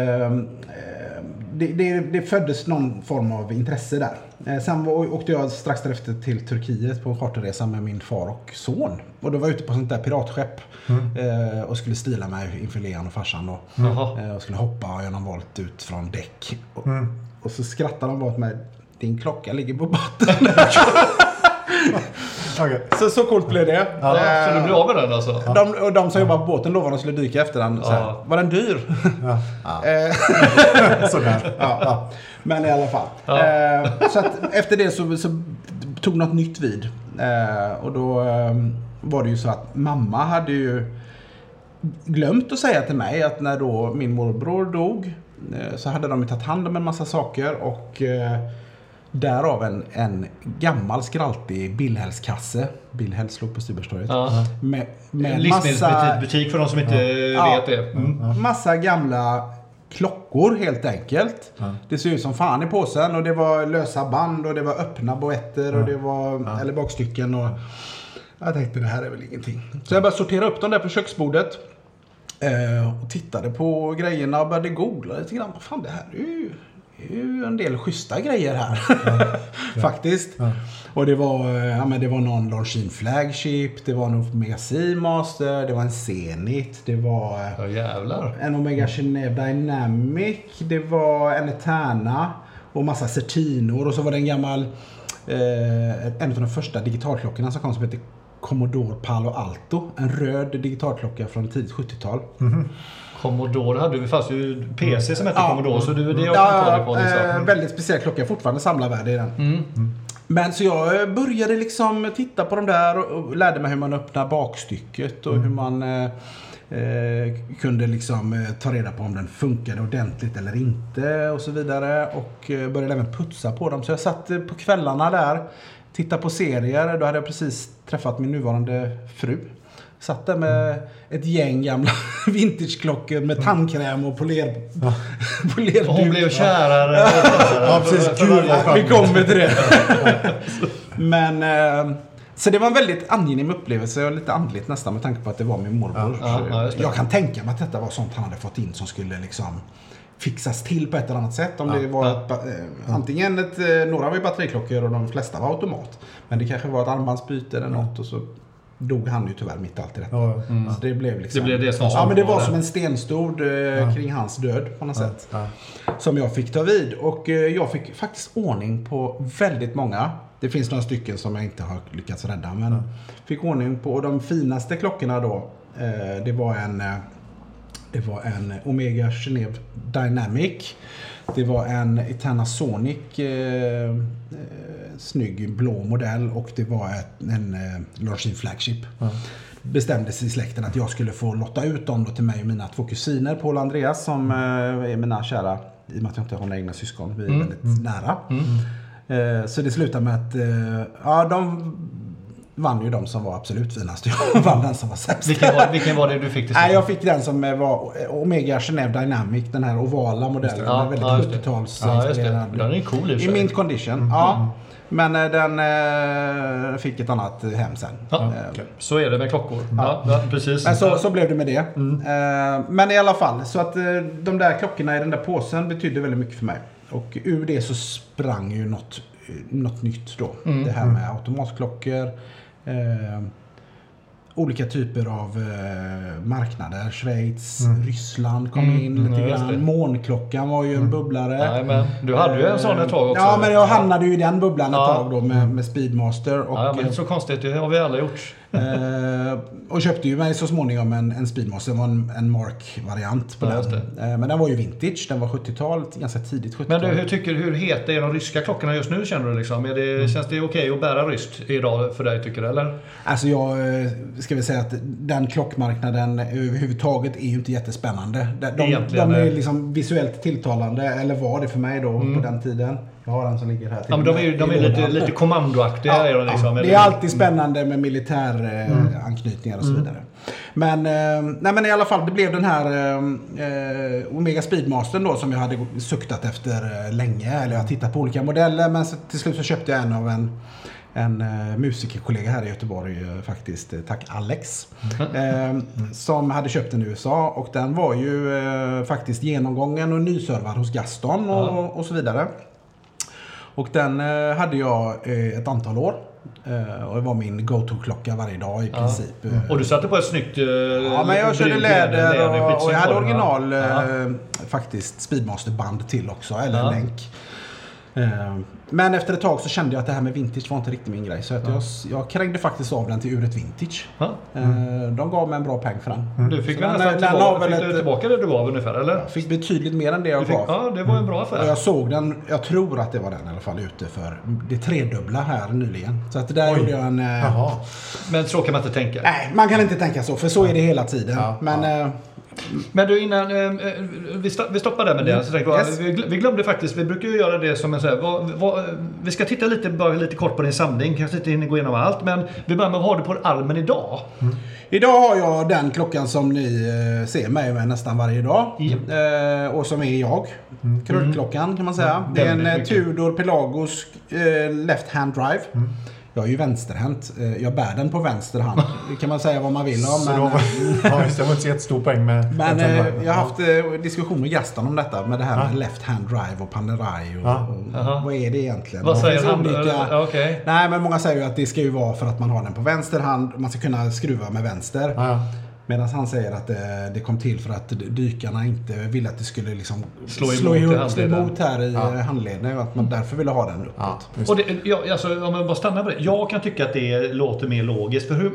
det, det, det föddes någon form av intresse där. Eh, sen var, åkte jag strax därefter till Turkiet på en charterresa med min far och son. Och då var jag ute på sånt där piratskepp. Eh, och skulle stila mig inför Lean och farsan då. Eh, och skulle hoppa genom volt ut från däck. Och, och så skrattade de bara åt mig. Din klocka ligger på botten. Okej. Så, så coolt blev det. Ja, Eh, så du blev av med den alltså? de, och de som jobbar på båten lovade att de skulle dyka efter den. Ja. Var den dyr? Ja. Eh, Sådär. ja, ja. Men i alla fall. Ja. Eh, så att efter det så, så tog något nytt vid. Eh, och då eh, var det ju så att mamma hade ju glömt att säga till mig att när då min morbror dog eh, så hade de ju tagit hand om en massa saker och eh, därav en, en gammal skraltig Billhällskasse. Billhälls låg på Stubergstorget. Ja. Med, med En livsmedelsbutik för de som inte Ja. vet det. Mm. massa gamla klockor helt enkelt. Det ser ut som fan i påsen och det var lösa band och det var öppna boetter och det var eller bakstycken. Och jag tänkte det här är väl ingenting. Så jag började sortera upp dem där på köksbordet. Eh, och tittade på grejerna och började googla lite grann. Vad fan det här är ju, är ju en del schyssta grejer här. Faktiskt. Och det var, eh, ja, men det var någon Longines Flagship, det var en Omega Seamaster, det var en Zenit, det var eh, Ja en Omega Genève Dynamic, det var en Eterna och massa Certinor. Och så var det en gammal, eh, en av de första digitalklockorna som kom som heter Commodore Palo Alto. En röd digitalklocka från tidigt 70-tal. Commodore hade vi fanns ju PC som hette Ja. Commodore så det, det har jag tagit på. eh, Liksom. väldigt speciell klocka, fortfarande samlarvärde i den. Men så jag eh, började liksom titta på de där och, lärde mig hur man öppnar bakstycket och hur man eh, eh, kunde liksom ta reda på om den funkade ordentligt eller inte och så vidare. Och började även putsa på dem. Så jag satt på kvällarna där, tittade på serier. Då hade jag precis träffat min nuvarande fru. Satt där med ett gäng gamla vintageklockor med tandkräm och poler, polerduk. Och hon blev kärare. Ja, precis. Gud Vi kommer till det. Men... Eh, så det var en väldigt angenäm upplevelse och lite andligt nästan med tanke på att det var min morbror. Ja, ja, jag kan tänka mig att detta var sånt han hade fått in som skulle liksom fixas till på ett eller annat sätt. Om det var Ja. ett, ba- eh, antingen ett, eh, några var ju batteriklockor och de flesta var automat. Men det kanske var ett armbandsbyte eller något och så dog han ju tyvärr mitt i allt i detta. Ja, Så det blev liksom... Det blev det som Ja, men det var som en stenstod eh, kring hans död på något sätt. ja. Som jag fick ta vid. Och eh, jag fick faktiskt ordning på väldigt många. Det finns några stycken som jag inte har lyckats rädda. Men fick ordning på och de finaste klockorna då. Eh, det var en det var en Omega Genève Dynamic. Det var en Eterna Sonic eh, eh, snygg blå modell och det var ett, en eh, Longines Flagship. Bestämdes i släkten att jag skulle få lotta ut dem till mig och mina två kusiner Paul och Andreas som eh, är mina kära i och med att jag inte har några egna syskon. Vi är väldigt nära. Eh, så det slutade med att eh, ja, de vann ju de som var absolut finast. Jag vann den som var sämst. Vilken var, vilken var det du fick till Nej, slut? jag fick den som var Omega Genève Dynamic, den här ovala modellen. Ja, väldigt ja, just det. 70-tals Ja. Den är cool i I mint condition, ja. Men eh, den eh, fick ett annat hem sen. Ja, Eh, Så är det med klockor. Ja, ja, precis. Men så, så blev det med det. Eh, men i alla fall, så att eh, de där klockorna i den där påsen betydde väldigt mycket för mig. Och ur det så sprang ju något, eh, något nytt då. Det här med automatklockor. Eh, olika typer av eh, marknader. Schweiz, Ryssland kom in mm, lite ja, just det. grann. Månklockan var ju en bubblare. Nej, men du hade ju en sån ett tag också. Ja, men jag hamnade ju i den bubblan ett Ja. tag då med, med Speedmaster. Och, Ja, men det är så konstigt. Det har vi alla gjort. Eh, och köpte ju mig så småningom en, en Speedmaster. Det var en, en Mark-variant på Ja, den. Eh, men den var ju vintage. Den var 70-tal, ganska tidigt 70-tal. Men du, hur tycker hur heta är de ryska klockorna just nu känner du liksom? Är det, Känns det okej att bära ryskt idag för dig tycker du eller? Alltså jag eh, ska väl säga att den klockmarknaden överhuvudtaget är ju inte jättespännande. De, de, de är liksom visuellt tilltalande, eller var det för mig då på den tiden. Jag har en som ligger här till Mm. Ja, men de är, de är lite, lite kommandoaktiga. är de liksom, det eller? är alltid spännande med militär eh, Mm. anknytningar och så vidare. Men, eh, nej, men i alla fall, det blev den här eh, eh, Omega Speedmastern då som jag hade suktat efter länge. Eller jag har tittat på olika modeller men så, till slut så köpte jag en av en en eh, musikerkollega här i Göteborg eh, faktiskt. Eh, tack Alex. Eh, som hade köpt den i USA och den var ju eh, faktiskt genomgången och nyservad hos Gaston och, och så vidare. Och den eh, hade jag eh, ett antal år. Eh, och det var min go-to-klocka varje dag i princip. Eh, Och du satte på ett snyggt... Ja, men jag körde brunt läder och, och jag hade original Ja. faktiskt Speedmaster-band till också, eller Ja. länk. Eh, Men efter ett tag så kände jag att det här med vintage var inte riktigt min grej. Så att jag, jag krängde faktiskt av den till Uret Vintage. Ja. Eh, De gav mig en bra peng för den. Du fick Så väl nästan tillbaka, fick du ett- tillbaka det du gav ungefär eller? Jag fick betydligt mer än det jag Du fick, gav. ja, det var en bra Och affär. jag såg den, jag tror att det var den i alla fall ute för det tredubbla här nyligen. Så att där Oj. gjorde jag en... eh, Jaha. Men så kan man inte tänka. Nej, man kan inte tänka så för så är det hela tiden. Ja, Men Men du innan, eh, eh, vi, sto- vi stoppar där med det. Så tänkte Yes. vi, gl- vi glömde faktiskt, vi brukar ju göra det som en så här, vad, vad, vi ska titta lite, bara lite kort på din samling, kanske inte hinner gå igenom allt. Men vi börjar med vad har du på armen idag? idag har jag den klockan som ni eh, ser mig med nästan varje dag. Eh, och som är jag. Krullklockan kan man säga. Det är en. Tudor Pelagos Left Hand Drive. Jag är ju vänsterhänt. Eh, Jag bär den på vänster hand. Det kan man säga vad man vill om. Men, då, ja, just det, var inte så jättestor poäng med... Men eh, jag har haft eh, diskussion med Gaston om detta med det här med left hand drive och Panerai och, Ja. och vad är det egentligen? Vad säger han? olika- okej. Nej men många säger ju att det ska ju vara för att man har den på vänster hand, man ska kunna skruva med vänster. Ja. Medan han säger att det, det kom till för att dykarna inte ville att det skulle liksom Slå emot slå handleden. emot här i ja. handleden och att man därför ville ha den uppåt. Ja, Och det, ja, alltså, om jag bara stannar på det. Jag kan tycka att det låter mer logiskt. För hur,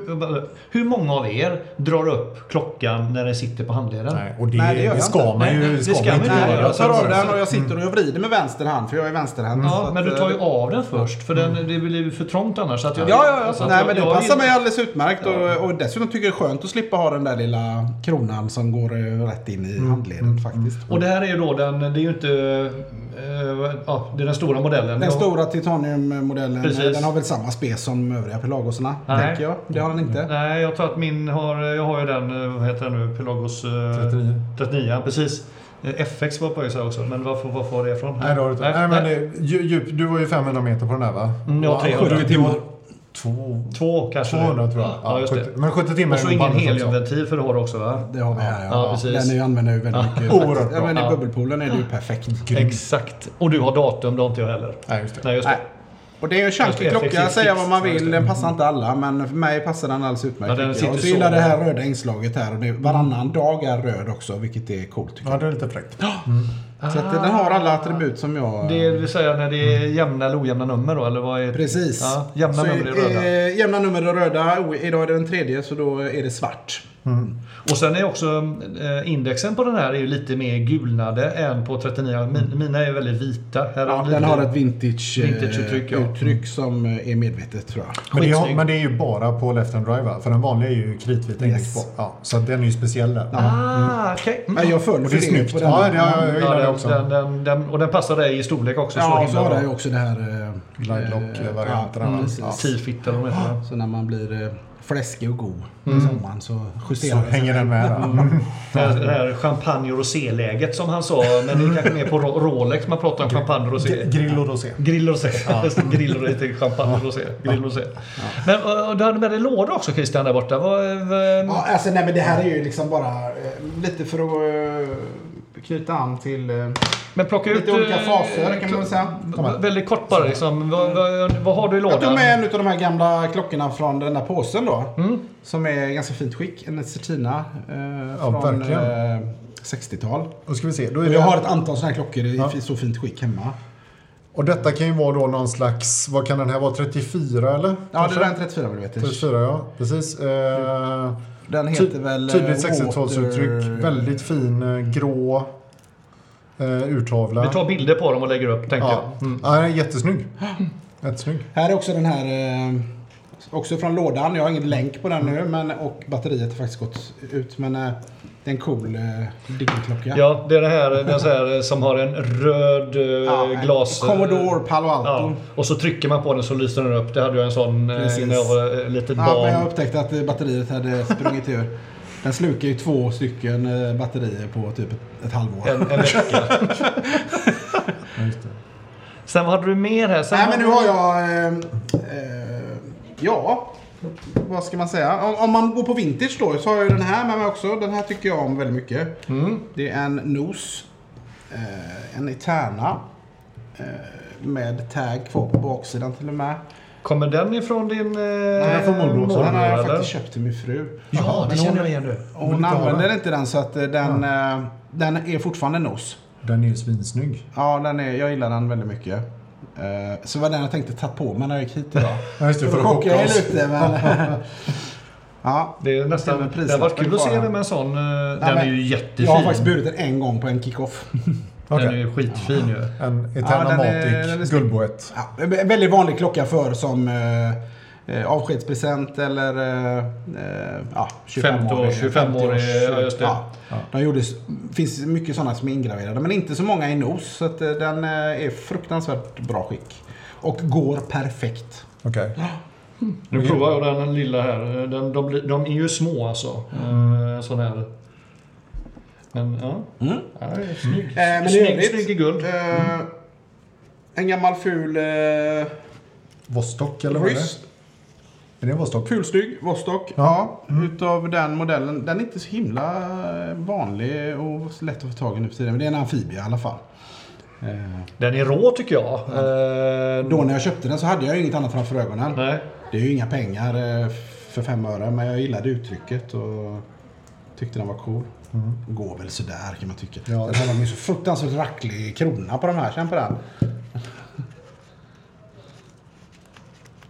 hur många av er drar upp klockan när den sitter på handleden? Nej, och det, Nej, det gör det jag ska inte. man ju Nej, det ska man inte göra. jag tar av den och jag sitter och jag vrider med vänster hand för jag är vänsterhänt. så Ja, men du tar ju eh, av den först. För den, det blir för trångt annars. Så att jag, Ja, ja, ja. så att Nej, jag- men det jag passar vill- mig alldeles utmärkt. Och, och dessutom tycker jag det är skönt att slippa ha den där lilla kronan som går rätt in i handleden faktiskt. Och det här är ju då den, det är ju inte, eh, ja, det är den stora modellen. Den stora titaniummodellen, Precis. eh, den har väl samma spec som övriga Pelagosarna, Nej. tänker jag. Det har den inte. Nej, jag tror att min har, jag har ju den, eh, vad heter den nu, Pelagos... eh, 39. 39, ja, precis. FX var på väg också, men varför, varför var det ifrån? Nej, det har du inte. Nej, men det, dju- djup, du var ju 500 meter på den där va? Mm, jag har Och 300. 70 timmar. Två, Två kanske. 200 tror jag. Ja, just 70, det. Men 70 timmar Och så är ingen heliumventil för det har du också va? Det har vi här Ja, ja. precis. Den är ju, använder ju väldigt mycket. Oerhört ja, men bra. I bubbelpoolen är det ju perfekt. Grym. Exakt. Och du har datum, det har inte jag heller. Nej, just det. Nej, just det. Nej. Och det är ju en chunky Just klocka, säga vad man vill. Den passar inte alla, men för mig passar den alldeles utmärkt. Ja, den jag. och så gillar det här röda inslaget här. Och det, varannan dag är röd också, vilket är coolt tycker Ja, det är lite fräckt. Jag. Så att den har alla attribut som jag... Det vill säga när det är jämna eller ojämna nummer då, eller vad är Precis. Ja, jämna så nummer är röda. Eh, jämna nummer är röda. Idag är det den tredje, så då är det svart. Och sen är också eh, indexen på den här är ju lite mer gulnade än på 39. Min, mina är väldigt vita. Här är Ja, den har ett vintage, eh, Vintage-uttryck, ja. uttryck som är medvetet tror jag. Men det, har, Skitsnygg. men det är ju bara på left hand drive? För den vanliga är ju kritvit Yes. index på. Ja, så den är ju speciell där. Ah, okej. Mm. Men jag föll för det är snyggt. på den. Ja, det, jag, jag gillar Ja, den, också. den, den, den, och den passar dig i storlek också. Ja, så himla har den ju också det här... eh, Lightlock-varianterna, eh, va? Ja. Ja. T-fit eller vad de heter. Så när man blir eh, fläskig och god Mm. i sommaren så Så justerar det sig. hänger den med där. Det här, det här champagne och rosé-läget som han sa. Men det är kanske mer på Ro- Rolex man pratar om champagne och rosé. Grill och rosé. Grill och rosé. Grill och rosé champagne och rosé. Grill och rosé. Men och, du hade med dig låda också Christian där borta. Vad, vad, Ja, alltså nej men det här är ju liksom bara eh, lite för att eh, knyta an till... Eh, men plocka ut... lite olika eh, faser kan man väl säga. Väldigt kort bara liksom. Vad, vad, vad har du i Jag tog lådan? med en av de här gamla klockorna från den där påsen då. Mm. Som är i ganska fint skick. En Cetina eh, Ja, från eh, 60-tal. Då ska vi se. Då är det, jag har ett antal sådana här klockor i Ja. så fint skick hemma. Och detta kan ju vara då någon slags, vad kan den här vara, 34 eller? Ja, Kanske? det är den 34 mm. 34 ja, precis. Eh, Den ty- heter väl... eh, tydligt 60-talsuttryck. Water- Väldigt fin eh, grå eh, urtavla. Vi tar bilder på dem och lägger upp tänkte ja. jag. Mm. ja, den är jättesnygg. Jättesnygg. Här är också den här... Eh, också från lådan. Jag har ingen länk på den nu. Men, och batteriet har faktiskt gått ut. Men eh, det är en cool eh, digiklocka. Ja, det är det här, den så här som har en röd eh, Ja, en glas... Commodore Palo Alto. Ja, och så trycker man på den så lyser den upp. Det hade jag en sån eh, Precis. när jag var eh, litet Ja, men jag barn. upptäckte att eh, batteriet hade sprungit ur. Den slukar ju två stycken eh, batterier på typ ett, ett halvår. En, en vecka. Sen vad hade du mer här? Sen Nej, men nu har jag... Eh, eh, ja, vad ska man säga? Om, om man går på vintage då så har jag ju den här med mig också. Den här tycker jag om väldigt mycket. Mm. Det är en Nos. Eh, en Eterna. Eh, med tag kvar på baksidan till och med. Kommer den ifrån din... Eh, Nej, från mormor också. Den har jag faktiskt köpt till min fru. Ja, det men känner hon- jag igen nu. Hon inte ha använder den. inte den så att eh, den, eh, den är fortfarande Nos. Den är ju svinsnygg. Ja, den är, jag gillar den väldigt mycket. Eh, Så var den jag tänkte ta på mig när jag gick hit idag. Ja, just det, för att chocka oss. lite men... ja. Det är nästan... Det har varit kul att se det med en sån. eh, Den men är ju jättefin. Jag har faktiskt burit den en gång på en kick-off. Den Okej. är ju skitfin ju. En Ja, Eterna den är- Matic den är snygg. guldboett. Ja, en väldigt vanlig klocka för som eh, avskedspresent eller eh, eh, ja, 50 år, 25 år, ja, just det. Ja, de gjordes, finns mycket sådana som är ingraverade men inte så många i nos. Så att, eh, den eh, är fruktansvärt bra skick. Och går perfekt. Okej. Nu provar jag den lilla här. Den, de, de är ju små alltså. Mm. Sån här. Men ja. Mm. ja snygg. Eh, men snygg, övrigt- snygg i guld. Eh, en gammal ful eh, Vostok eller vad är det? Är det en Vostok? Fulsnygg Vostok. Ja. Utav den modellen. Den är inte så himla vanlig och lätt att få tag i nu för tiden. Men det är en amfibie i alla fall. Eh, Den är rå tycker jag. Eh, Då när jag köpte den så hade jag inget annat framför ögonen. Nej. Det är ju inga pengar eh, för fem öre men jag gillade uttrycket och tyckte den var cool. Går väl sådär kan man tycka. Ja. Sen har de ju så fruktansvärt racklig krona på de här. Känn på den.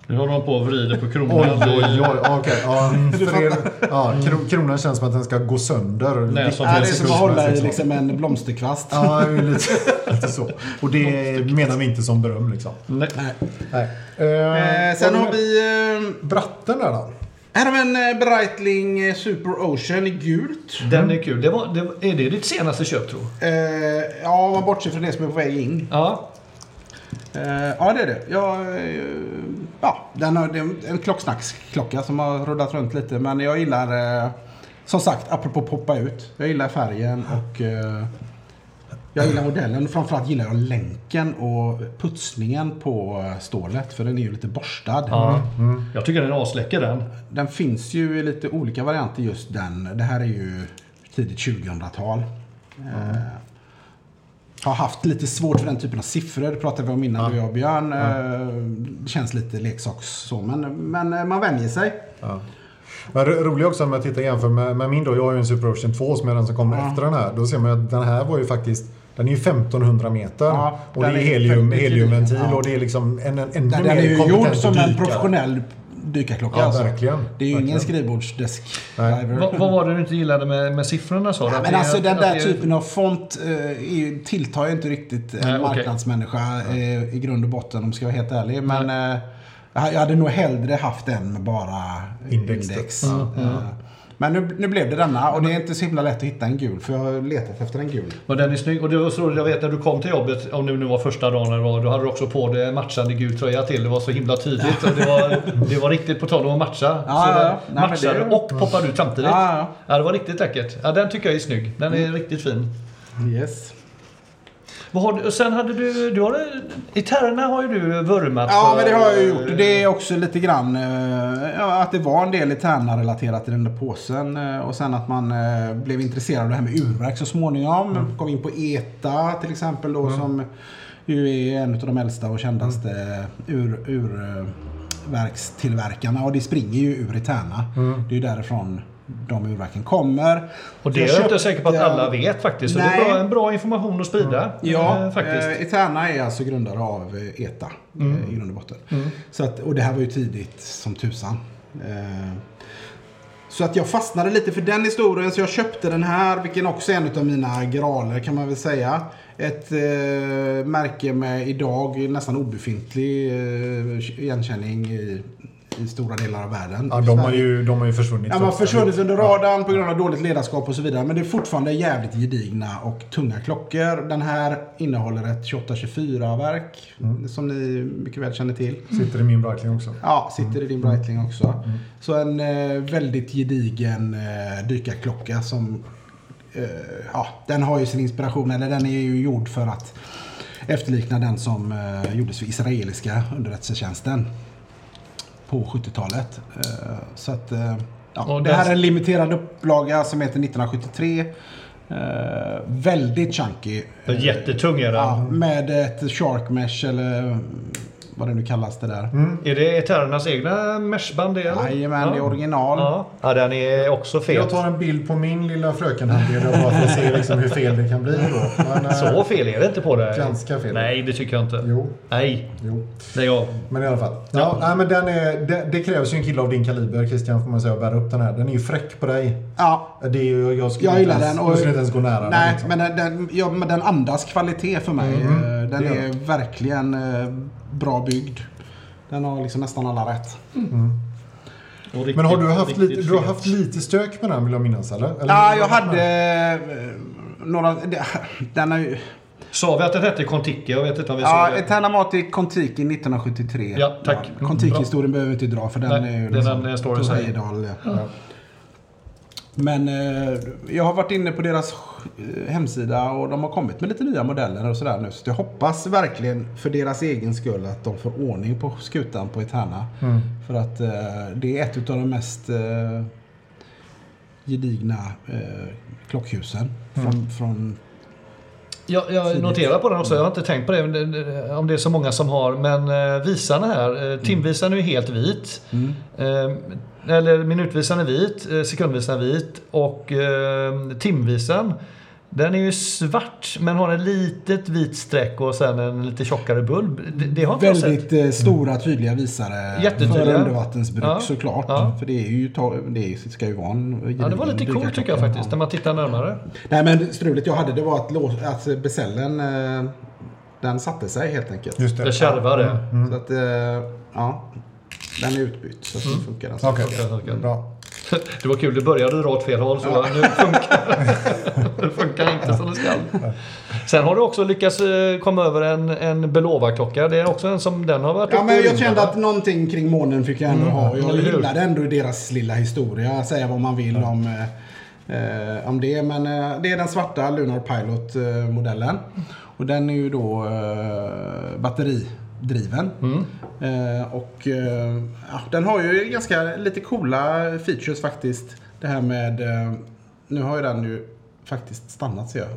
Nu håller de på och vrider på kronan. Oj, oj, oj. Okej. Ja, för er, ja, kro- kronan känns som att den ska gå sönder. Nej, som- Ja, det är som att hålla i liksom en blomsterkvast. Ja, lite, lite så. Och det menar vi inte som beröm liksom. Nej. Nej. Nej. Eh, sen har vi... Eh, Bratten där då? här har vi en eh, Breitling eh, Super Ocean i gult. Den är kul. Det var, det, är det ditt senaste köp tror Eh, ja, om man bortser från det som är på väg in. Ja. Eh, ja, det är det. Jag, eh, ja, den har, det är en klocksnacksklocka som har rullat runt lite. Men jag gillar, eh, som sagt, apropå poppa ut. Jag gillar färgen och jag gillar modellen. Framförallt gillar jag länken och putsningen på stålet. För den är ju lite borstad. ja. Jag tycker den är asläcker den. Den finns ju i lite olika varianter just den. Det här är ju tidigt 2000-tal. Eh, har haft lite svårt för den typen av siffror. Det pratade vi om innan du och jag och Björn. Eh, det känns lite leksaks så. Men, men eh, man vänjer sig. Ja. Men ro- roligt också om jag tittar jämför med, med min då. Jag har ju en Super Ocean 2 som är den som kommer efter den här. Då ser man att den här var ju faktiskt den är ju 1500 meter. Ja, och det är helium, heliumventil ja. och det är liksom en, en ännu Den, mer den är ju gjord som en professionell dykarklocka. Ja, alltså. verkligen. Det är ju ingen Verkligen. skrivbordsdesk driver. Va, vad var det du inte gillade med, med siffrorna sa du? Men alltså den att där det- typen av font eh, är, tilltar ju inte riktigt en Nej, marknadsmänniska eh, i grund och botten om jag ska vara helt ärlig. Men eh, jag hade nog hellre haft en med bara Index. index. Eh, Men nu, nu blev det denna och det är inte så himla lätt att hitta en gul för jag har letat efter en gul. Och den är snygg. Och det var så roligt, jag vet när du kom till jobbet, om det nu var första dagen eller vad, då hade du också på dig matchande gul tröja till. Det var så himla tydligt. Och det, var, det var riktigt på tal om att matcha. Ja, så ja, ja. Nej, matchade det- och poppade ut samtidigt. Ja, Mm. ja. Ja, det var riktigt läckert. Ja, den tycker jag är snygg. Den är riktigt fin. Yes. Har och sen hade du, du har, Eterna har ju du vurmat Ja, för. men det har jag gjort. Det är också lite grann eh, ja, att det var en del Eterna-relaterat i den där påsen. eh, Och sen att man eh, blev intresserad av det här med urverk så småningom. Kom in på ETA till exempel då som ju är en av de äldsta och kändaste ur, urverkstillverkarna. Och det springer ju ur Eterna. Det är ju därifrån de urverken kommer. Och det Jag är jag inte säker på att alla vet faktiskt. Så det är Nej. bra, en bra information att sprida. Ja, eh, faktiskt. eh, Eterna är alltså grundare av eh, ETA eh, i grund och botten. Så att, och det här var ju tidigt som tusan. Så att jag fastnade lite för den historien så jag köpte den här, vilken också är en av mina graler kan man väl säga. Ett eh, märke med idag nästan obefintlig eh, igenkänning i, i stora delar av världen. Ja, de har ju, de har ju försvunnit. Ja, man har försvunnit under radarn på grund av dåligt ledarskap och så vidare. Men det är fortfarande jävligt gedigna och tunga klockor. Den här innehåller ett 2824-verk som ni mycket väl känner till. Sitter i min Breitling också. Ja, sitter i din Breitling också. Så en eh, väldigt gedigen eh, dykarklocka som... Eh, ja, den har ju sin inspiration, eller den är ju gjord för att efterlikna den som eh, gjordes för israeliska underrättelsetjänsten på 70-talet. Eh, så att... Eh, ja, det här är en limiterad upplaga som heter 1973. Eh, väldigt chunky. Den jättetung är den. Ja, med ett shark mesh eller vad det nu kallas det där. Är det Eternas egna meshband det eller? Jajamän, det är ja. original. Ja. ja, den är också fet. Jag tar en bild på min lilla frökenhandledare bara för att se liksom hur fel det kan bli då. Men, eh, Så fel är det inte på det. Ganska fel. Nej, det tycker jag inte. Jo, Nej, jo. lägg av. Men i alla fall. Ja, nej, men den är, det, det krävs ju en kille av din kaliber Christian får man säga att bära upp den här. Den är ju fräck på dig. Ja, Det är ju, jag skulle jag gillar ens, den. Jag skulle inte ens gå nära den. nej, liksom. men den, den, ja, men den andas kvalitet för mig. Mm, Eh, Den är verkligen eh, bra byggd. Den har liksom nästan alla rätt. Och riktigt- Men har du haft, lite, du har haft lite stök med den vill jag minnas eller? eller Ja, jag hade eh, några... Den är ju... Sa vi att den hette Kontiki? Jag vet inte om vi Ja, sa det. Eterna Mati Kontiki 1973. Ja, tack. Ja, Kontiki-historien behöver vi inte dra för den Nej, är ju det är liksom den, storyn Tor säger. Heyerdahl, ja. Men eh, jag har varit inne på deras eh, hemsida och de har kommit med lite nya modeller och sådär nu. Så jag hoppas verkligen för deras egen skull att de får ordning på skutan på Eterna. Mm. För att eh, det är ett av de mest eh, gedigna eh, klockhusen. Mm. Från, från Jag, jag noterar på den också, jag har inte tänkt på det, om det är så många som har. Men eh, visarna här, timvisaren är ju helt vit. mm. Eller minutvisaren är vit, eh, sekundvisaren är vit och eh, timvisaren den är ju svart men har en litet vit streck och sen en lite tjockare bulb. Det, det har jag sett. Väldigt eh, stora tydliga visare Jättetydliga. för undervattensbruk Ja. såklart. Ja. För det, är ju, det ska ju vara en Ja, det var lite coolt tycker jag faktiskt, när man tittar närmare. Nej men strulet jag hade det var att, att besällen eh, den satte sig helt enkelt. Just det. Det kärvade. Så att, ja. Den är utbytt så Mm. nu funkar den. så. Okej, Okej, okej. bra. Det var kul, det började dra åt fel håll så nu funkar det. funkar inte som det ska. Sen har du också lyckats eh, komma över en, en Belova-klocka. Det är också en som den har varit Ja, men jag kände att någonting kring månen fick jag ändå ha. Och jag gillade ändå deras lilla historia. Säga vad man vill om, eh, eh, om det. Men eh, det är den svarta Lunar Pilot-modellen. Och den är ju då eh, batteridriven. Mm. Eh, och eh, ja, den har ju ganska lite coola features faktiskt. Det här med... Eh, nu har ju den ju faktiskt stannat ser jag.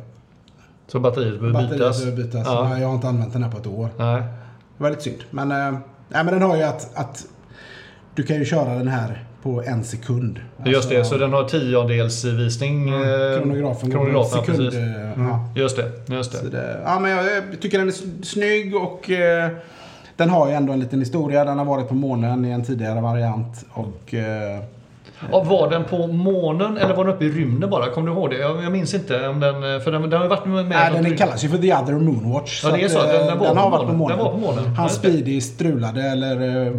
Så batteriet behöver Batteriet bytas. behöver bytas. Ja. Jag har inte använt den här på ett år. Nej. Det var lite synd. Men, eh, nej, men den har ju att, att du kan ju köra den här på en sekund. Just det, Alltså, så den har tiondelsvisning. eh, Kronografen kronografen, sekund. precis. eh, Ja. Just det, just det. det, ja, men jag tycker den är snygg och eh, den har ju ändå en liten historia. Den har varit på månen i en tidigare variant. Och, eh, Ja, var den på månen eller var den uppe i rymden bara? Kommer du ihåg det? Jag, jag minns inte om den... För den, den har ju varit med... nej, den kallas ju för The Other Moonwatch. Ja, det är att, så. Den- eh, den var på har varit på månen. Den var på månen. Det. Speedy strulade eller eh,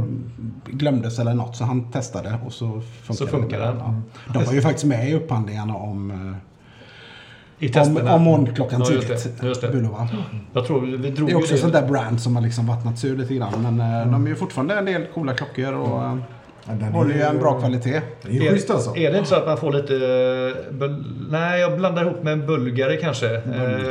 glömdes eller något. Så han testade och så funkar, Så funkar den. Ja. De var ju faktiskt med i upphandlingarna om eh, I Om, testerna. om månklockan Ja, tidigt. det, just det. Bulova. Jag tror vi drog Det är också ett sånt där brand som har liksom vattnats ur lite grann. Men eh, de är ju fortfarande en del coola klockor och eh, Ja, den håller ju en bra kvalitet. Det är ju schysst alltså. Är det inte så att man får lite... eh, Bul... Nej, jag blandar ihop med en bulgare kanske. Eh,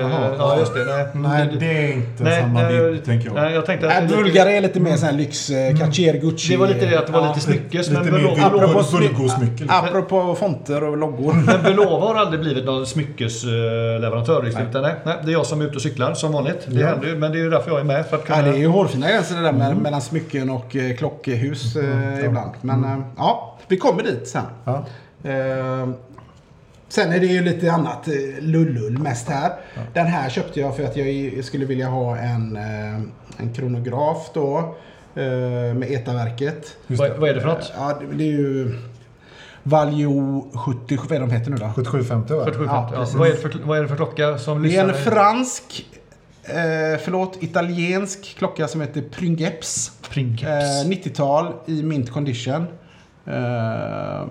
jaha. ja, just det. Nej, Nej, det är inte nej, samma nej, vibb, tänker jag. Nej, jag tänkte att... Lite- Bulgare är lite mer sån här lyx, eh, Cartier, Gucci. det var lite det att det var Ja. lite smyckes. Lite men mer Apropå Bulgo-smycke. Apropå fonter och loggor. men Belova har aldrig blivit någon smyckesleverantör riktigt. Nej. Nej, nej, det är jag som är ute och cyklar som vanligt. Det Ja. händer ju, men det är ju därför jag är med. För att kunna... Ja, det är ju hårfina gränser det där med, mellan smycken och klockhus eh, ibland. Men eh, ja, vi kommer dit sen. Ja. Eh, sen är det ju lite annat eh, lullull mest här. Den här köpte jag för att jag skulle vilja ha en, en kronograf då. eh, Med ETA-verket. Vad, vad är det för något? Ja, det, det är ju Valjo 70, vad är de heter nu då? 7750 va? 47, Ja, ja, vad, är det för, vad är det för klocka som Det är en lyssnar? fransk, eh, förlåt, italiensk klocka som heter Pringeps. Prinkeps. Eh, 90-tal i mint condition. Eh,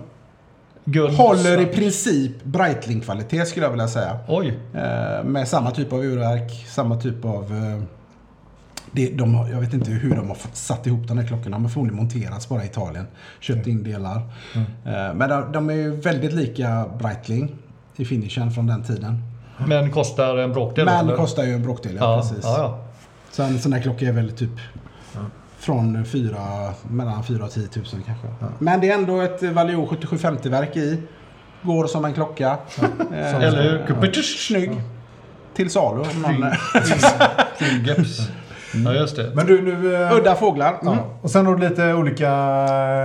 håller i princip Breitling-kvalitet skulle jag vilja säga. Oj. Eh, med samma typ av urverk, samma typ av... Eh, det, de, har- jag vet inte hur de har satt ihop de här klockorna. De har förmodligen monterats bara i Italien. Köpt in delar. Eh, men de, de är ju väldigt lika Breitling i finishen från den tiden. Men kostar en bråkdel? Men eller? kostar ju en bråkdel, ja, ja, precis. ja, ja. Så en sån här klocka är väl typ från fyra, mellan 4 och 10 000 kanske. Men det är ändå ett Valio 7750-verk i. Går som en klocka. Eh, Eller hur? Snygg. Till salu om någon... Pringeps. Ja, just det. Men du, nu... eh, Udda fåglar. Mm. Ja. Och sen har du lite olika...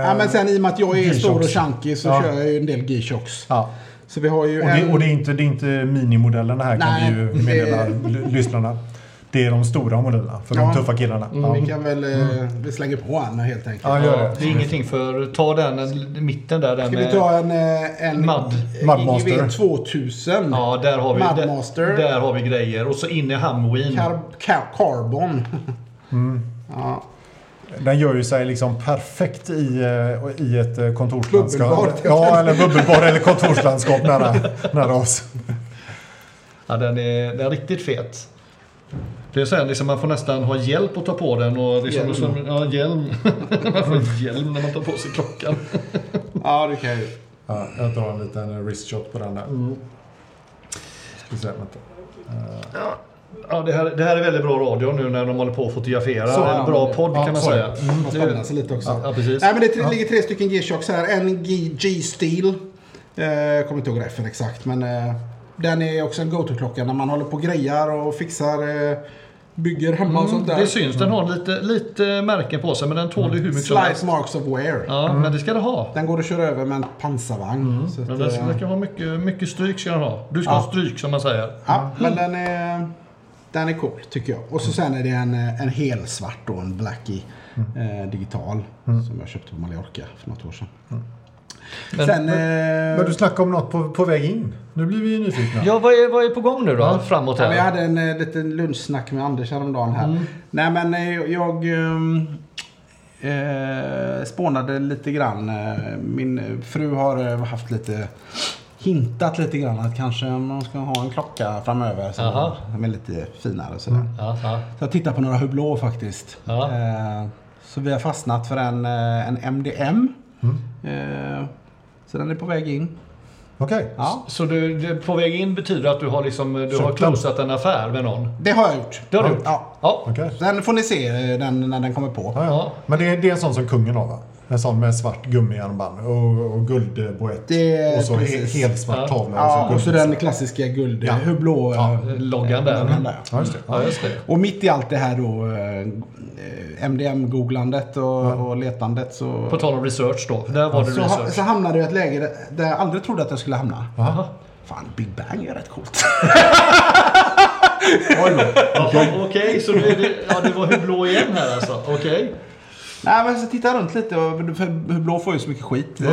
Ja, men sen i och med att jag är stor och chunky så Ja. kör jag ju en del G-Shocks. Ja. Så vi har ju Och, en... det, och det, är inte, det är inte minimodellen det här kan Nej, vi ju meddela l- lyssnarna. Det är de stora modellerna för Ja. de tuffa killarna. Vi Ja. kan väl... eh, Vi slänger på en helt enkelt. Ja, gör det. Det är ingenting för... Ta den en- mitten där. Den Ska vi ta en... eh, en Mud. Mudmaster. IGV 2000. Ja, där har vi, Mudmaster. där, där har vi grejer. Och så in i Hamween. Car car carbon. Mm. Ja. Den gör ju sig liksom perfekt i, eh, i ett eh, kontorslandskap. Bubbelbad. Ja, eller bubbelbad eller kontorslandskap nära, nära oss. Ja, den är, den är riktigt fet. Det är så här, liksom, man får nästan ha hjälp att ta på den. Och liksom, Hjälm. Som, ja, hjälm. man får hjälm när man tar på sig klockan. ja, det kan jag ju. Ja, jag tar en liten wrist shot på den där. Ska se, vänta. Ja, det, här, det här är väldigt bra radio nu när de håller på att fotografera. Så, en ja, bra podd ja, kan man är säga. det. Man använda sig lite också. Ja, precis. Nej, men det tre- ligger tre stycken G-Shocks här. En G-Steel. Eh, kommer inte ihåg refen exakt, men eh, den är också en go-to-klocka när man håller på och grejar och fixar, eh, bygger hemma och sånt där. Det syns, den har lite, lite märken på sig men den tål ju hur mycket som helst. Slight marks of wear. Ja, men det ska det ha. Den går att köra över med en pansarvagn. Så att, Men den eh, verkar ha mycket, mycket stryk ska den ha. Du ska Ja. ha stryk som man säger. Ja, men den är, den är cool tycker jag. Och så sen är det en, eh, en helsvart då, en Blackie eh, digital. Som jag köpte på Mallorca för något år sedan. Men- sen, eh, Men du snackade om något på, på väg in. Nu blir vi ju nyfikna. Ja, vad är, vad är på gång nu då? Framåt Ja, vi här. hade en eh, liten lunchsnack med Anders häromdagen här. Nej men jag ehm, eh, spånade lite grann. Min fru har haft lite hintat lite grann att kanske man ska ha en klocka framöver som, Aha. är lite finare och sådär. Ja, ja. Så jag tittar på några Hublå faktiskt. Ja. Eh, så vi har fastnat för en, eh, en MDM. Eh, så den är på väg in. Okej. Ja, Så du, det, på väg in betyder att du har, liksom, du har den. closat en affär med någon? det har jag gjort. Det har du gjort? Ja. Ja. Okej. Sen får ni se eh, den när den kommer på. Ja, ja. Ja. Men det är, det är en sån som kungen har va? En sån med svart gummiarmband och, och guldboett. Och så he, precis. helt svart Ja. tavla. Ja, och så guld- den klassiska guld... Ja. Hur blå... eh, Ja, loggan där. loggan där. Ja, just det. Ja, just det. Och mitt i allt det här då eh, MDM-googlandet och, och letandet så... På tal om research då. Där var det så, ha- research. så hamnade jag i ett läge där- jag aldrig trodde att jag skulle hamna. Jaha. Fan, Big Bang är rätt coolt. Okej, så nu är det, ja, det var hur blå igen här alltså. Okej. Nej, men så tittar jag runt lite och för Blå får ju så mycket skit. Eh,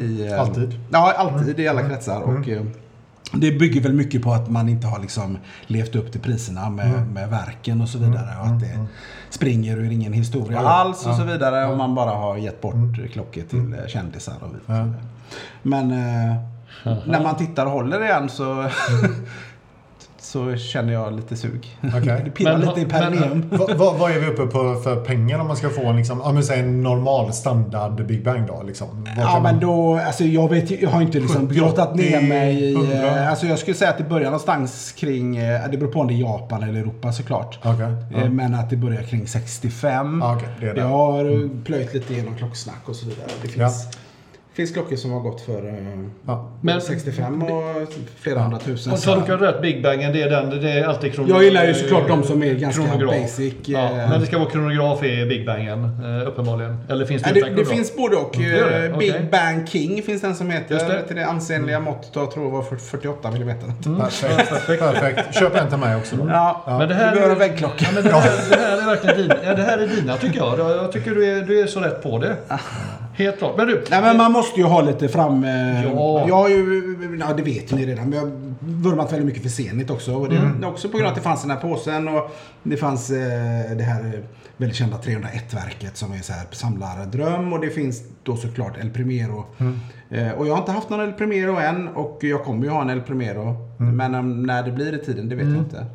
i, eh, Alltid. Ja, alltid i alla kretsar. Och, eh, det bygger väl mycket på att man inte har liksom levt upp till priserna med, med verken och så vidare. Och att det springer ur ingen historia alls och så vidare. Och man bara har gett bort klockor till eh, kändisar och vidare. Men när man tittar och håller igen så, så känner jag lite sug. Okej. Det pirrar Men- lite i perineum. vad, vad, är vi uppe på för pengar om man ska få en, liksom, ja, men säg en normal standard Big Bang då? Liksom. Ja men då, alltså jag vet jag har inte liksom 70, grottat ner mig i... 100. eh, Alltså jag skulle säga att det börjar någonstans kring, eh, det beror på om det är Japan eller Europa såklart. Okej, ja. Eh, Men att det börjar kring 65. Ja, okej, det är det. Jag har plöjt lite igenom klocksnack och så vidare. Det finns, finns klockor som har gått för eh, Ja. Men- 65 och flera hundra tusen. Och tolkar du rätt, Big Bangen, det är, den, det är alltid kronograf. Jag gillar ju såklart de som är ganska Kronograf. basic. Ja, eh, men det ska vara kronograf i Big Bangen, eh, uppenbarligen. Eller finns det utan det, det finns både och. det det? Big Bang King finns den som heter. Just det. Till det ansenliga måttet av, tror jag var 48 mm. Perfekt. Perfekt. Köp en till mig också då. Ja, Men det här, du behöver en väggklocka. Ja, men det, här, det här är verkligen dina, ja, det här är dina tycker jag. Jag tycker du är, du är så rätt på det. Helt klart. Men du, Nej men man måste ju ha lite fram... Eh, Ja. Jag har ju, ja det vet ni redan, men jag har vurmat väldigt mycket för Zenit också. Och det Mm. också på grund av att det fanns den här påsen och det fanns eh, det här eh, väldigt kända 301-verket som är så här samlardröm och det finns då såklart El Primero. Mm. Eh, och jag har inte haft någon El Primero än och jag kommer ju ha en El Primero. Mm. Men um, när det blir i tiden, det vet jag inte.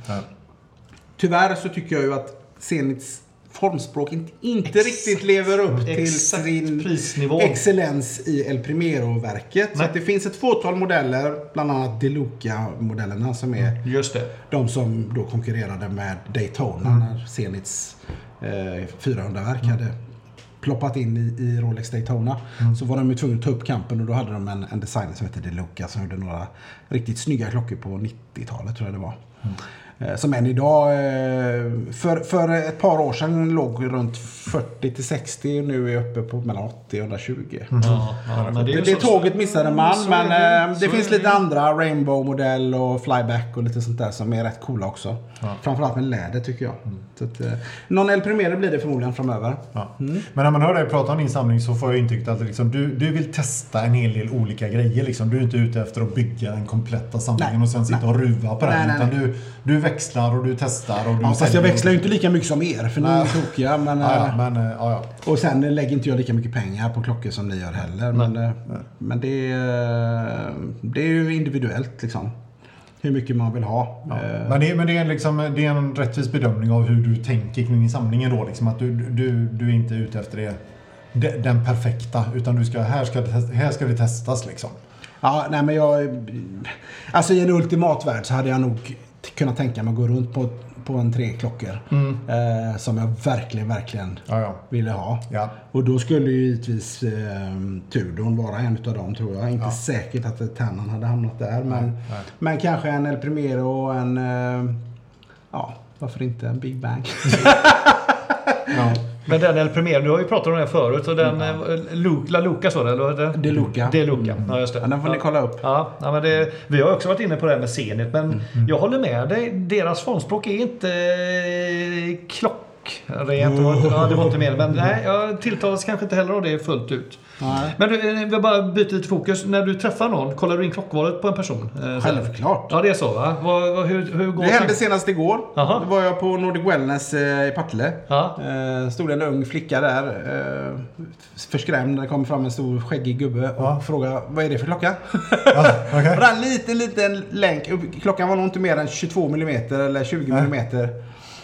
Tyvärr så tycker jag ju att Zenits formspråk inte, inte riktigt lever upp till sin prisnivå. excellens i El Primero-verket. Så det finns ett fåtal modeller, bland annat Deluca-modellerna som är just det. de som då konkurrerade med Daytona Mm. när Zenits eh, 400-verk hade ploppat in i, i Rolex Daytona. Mm. Så var de ju tvungna att ta upp kampen och då hade de en, en designer som hette Deluca som gjorde några riktigt snygga klockor på 90-talet tror jag det var. Mm. Eh, Som än idag, eh, för, för ett par år sedan låg runt 40 till 60 och nu är jag uppe på mellan 80 och 120. Ja, ja, men Det, det så- tåget missade man, så men eh, det är finns det. lite andra Rainbow-modell och Flyback och lite sånt där som är rätt coola också. Framförallt med läder tycker jag. Så att, eh, någon El Primero blir det förmodligen framöver. Ja. Men när man hör dig prata om din samling så får jag intrycket att liksom, du, du vill testa en hel del olika grejer. Liksom. Du är inte ute efter att bygga den kompletta samlingen Nej. och sen sitta och ruva på den. Nej, nej, utan Du, du växlar och du testar. Och du Ja, fast jag växlar ju inte lika mycket som er, för ni är Nej. tokiga. Men, Ja, ja, eh, men, eh, ja, ja. Och sen lägger inte jag lika mycket pengar på klockor som ni gör heller. Men, eh, men det, är, det är ju individuellt liksom. Hur mycket man vill ha. Ja. Eh, Men, det, men det, är liksom, det är en rättvis bedömning av hur du tänker kring samlingen då. Liksom, att du, du, du är inte ute efter det, de- den perfekta. Utan du ska, här, ska det, här ska det testas liksom. Ja, nej men jag... Alltså i en ultimat värld så hade jag nog kunnat tänka mig att gå runt på, på en tre klockor. Eh, som jag verkligen, verkligen Ja, ja. ville ha. Ja. Och då skulle ju givetvis eh, Tudorn vara en utav dem tror jag. Inte säkert att Tannan hade hamnat där. Men, nej. men kanske en El Primero och en... Eh, ja, varför inte en Big Bang? Men den El Premier, du har ju pratat om den förut. Och den, mm. La Luca så det, eller? De Luca. De Luca, ja just det. Ja, den får ni kolla upp. Ja, ja, men det, vi har också varit inne på det här med Zenit, men Mm. jag håller med dig. Deras formspråk är inte eh, klockrent. Det var inte- Ja, det var inte mer. Men nej, jag tilltalas kanske inte heller av det fullt ut. Nej. Men du, eh, vi bara byter lite fokus. När du träffar någon, kollar du in klockvalet på en person? Eh, Självklart. Ja, det är så va? Vad, hur, hur går Det hände senast igår. Jaha. Då var jag på Nordic Wellness eh, i Partille. Eh, stod en ung flicka där. Eh, förskrämd. Det kom fram en stor skäggig gubbe och Ja. frågade vad är det för klocka? Ja, det är en liten, liten länk. Klockan var nog inte mer än 22 mm eller 20 Nej. mm.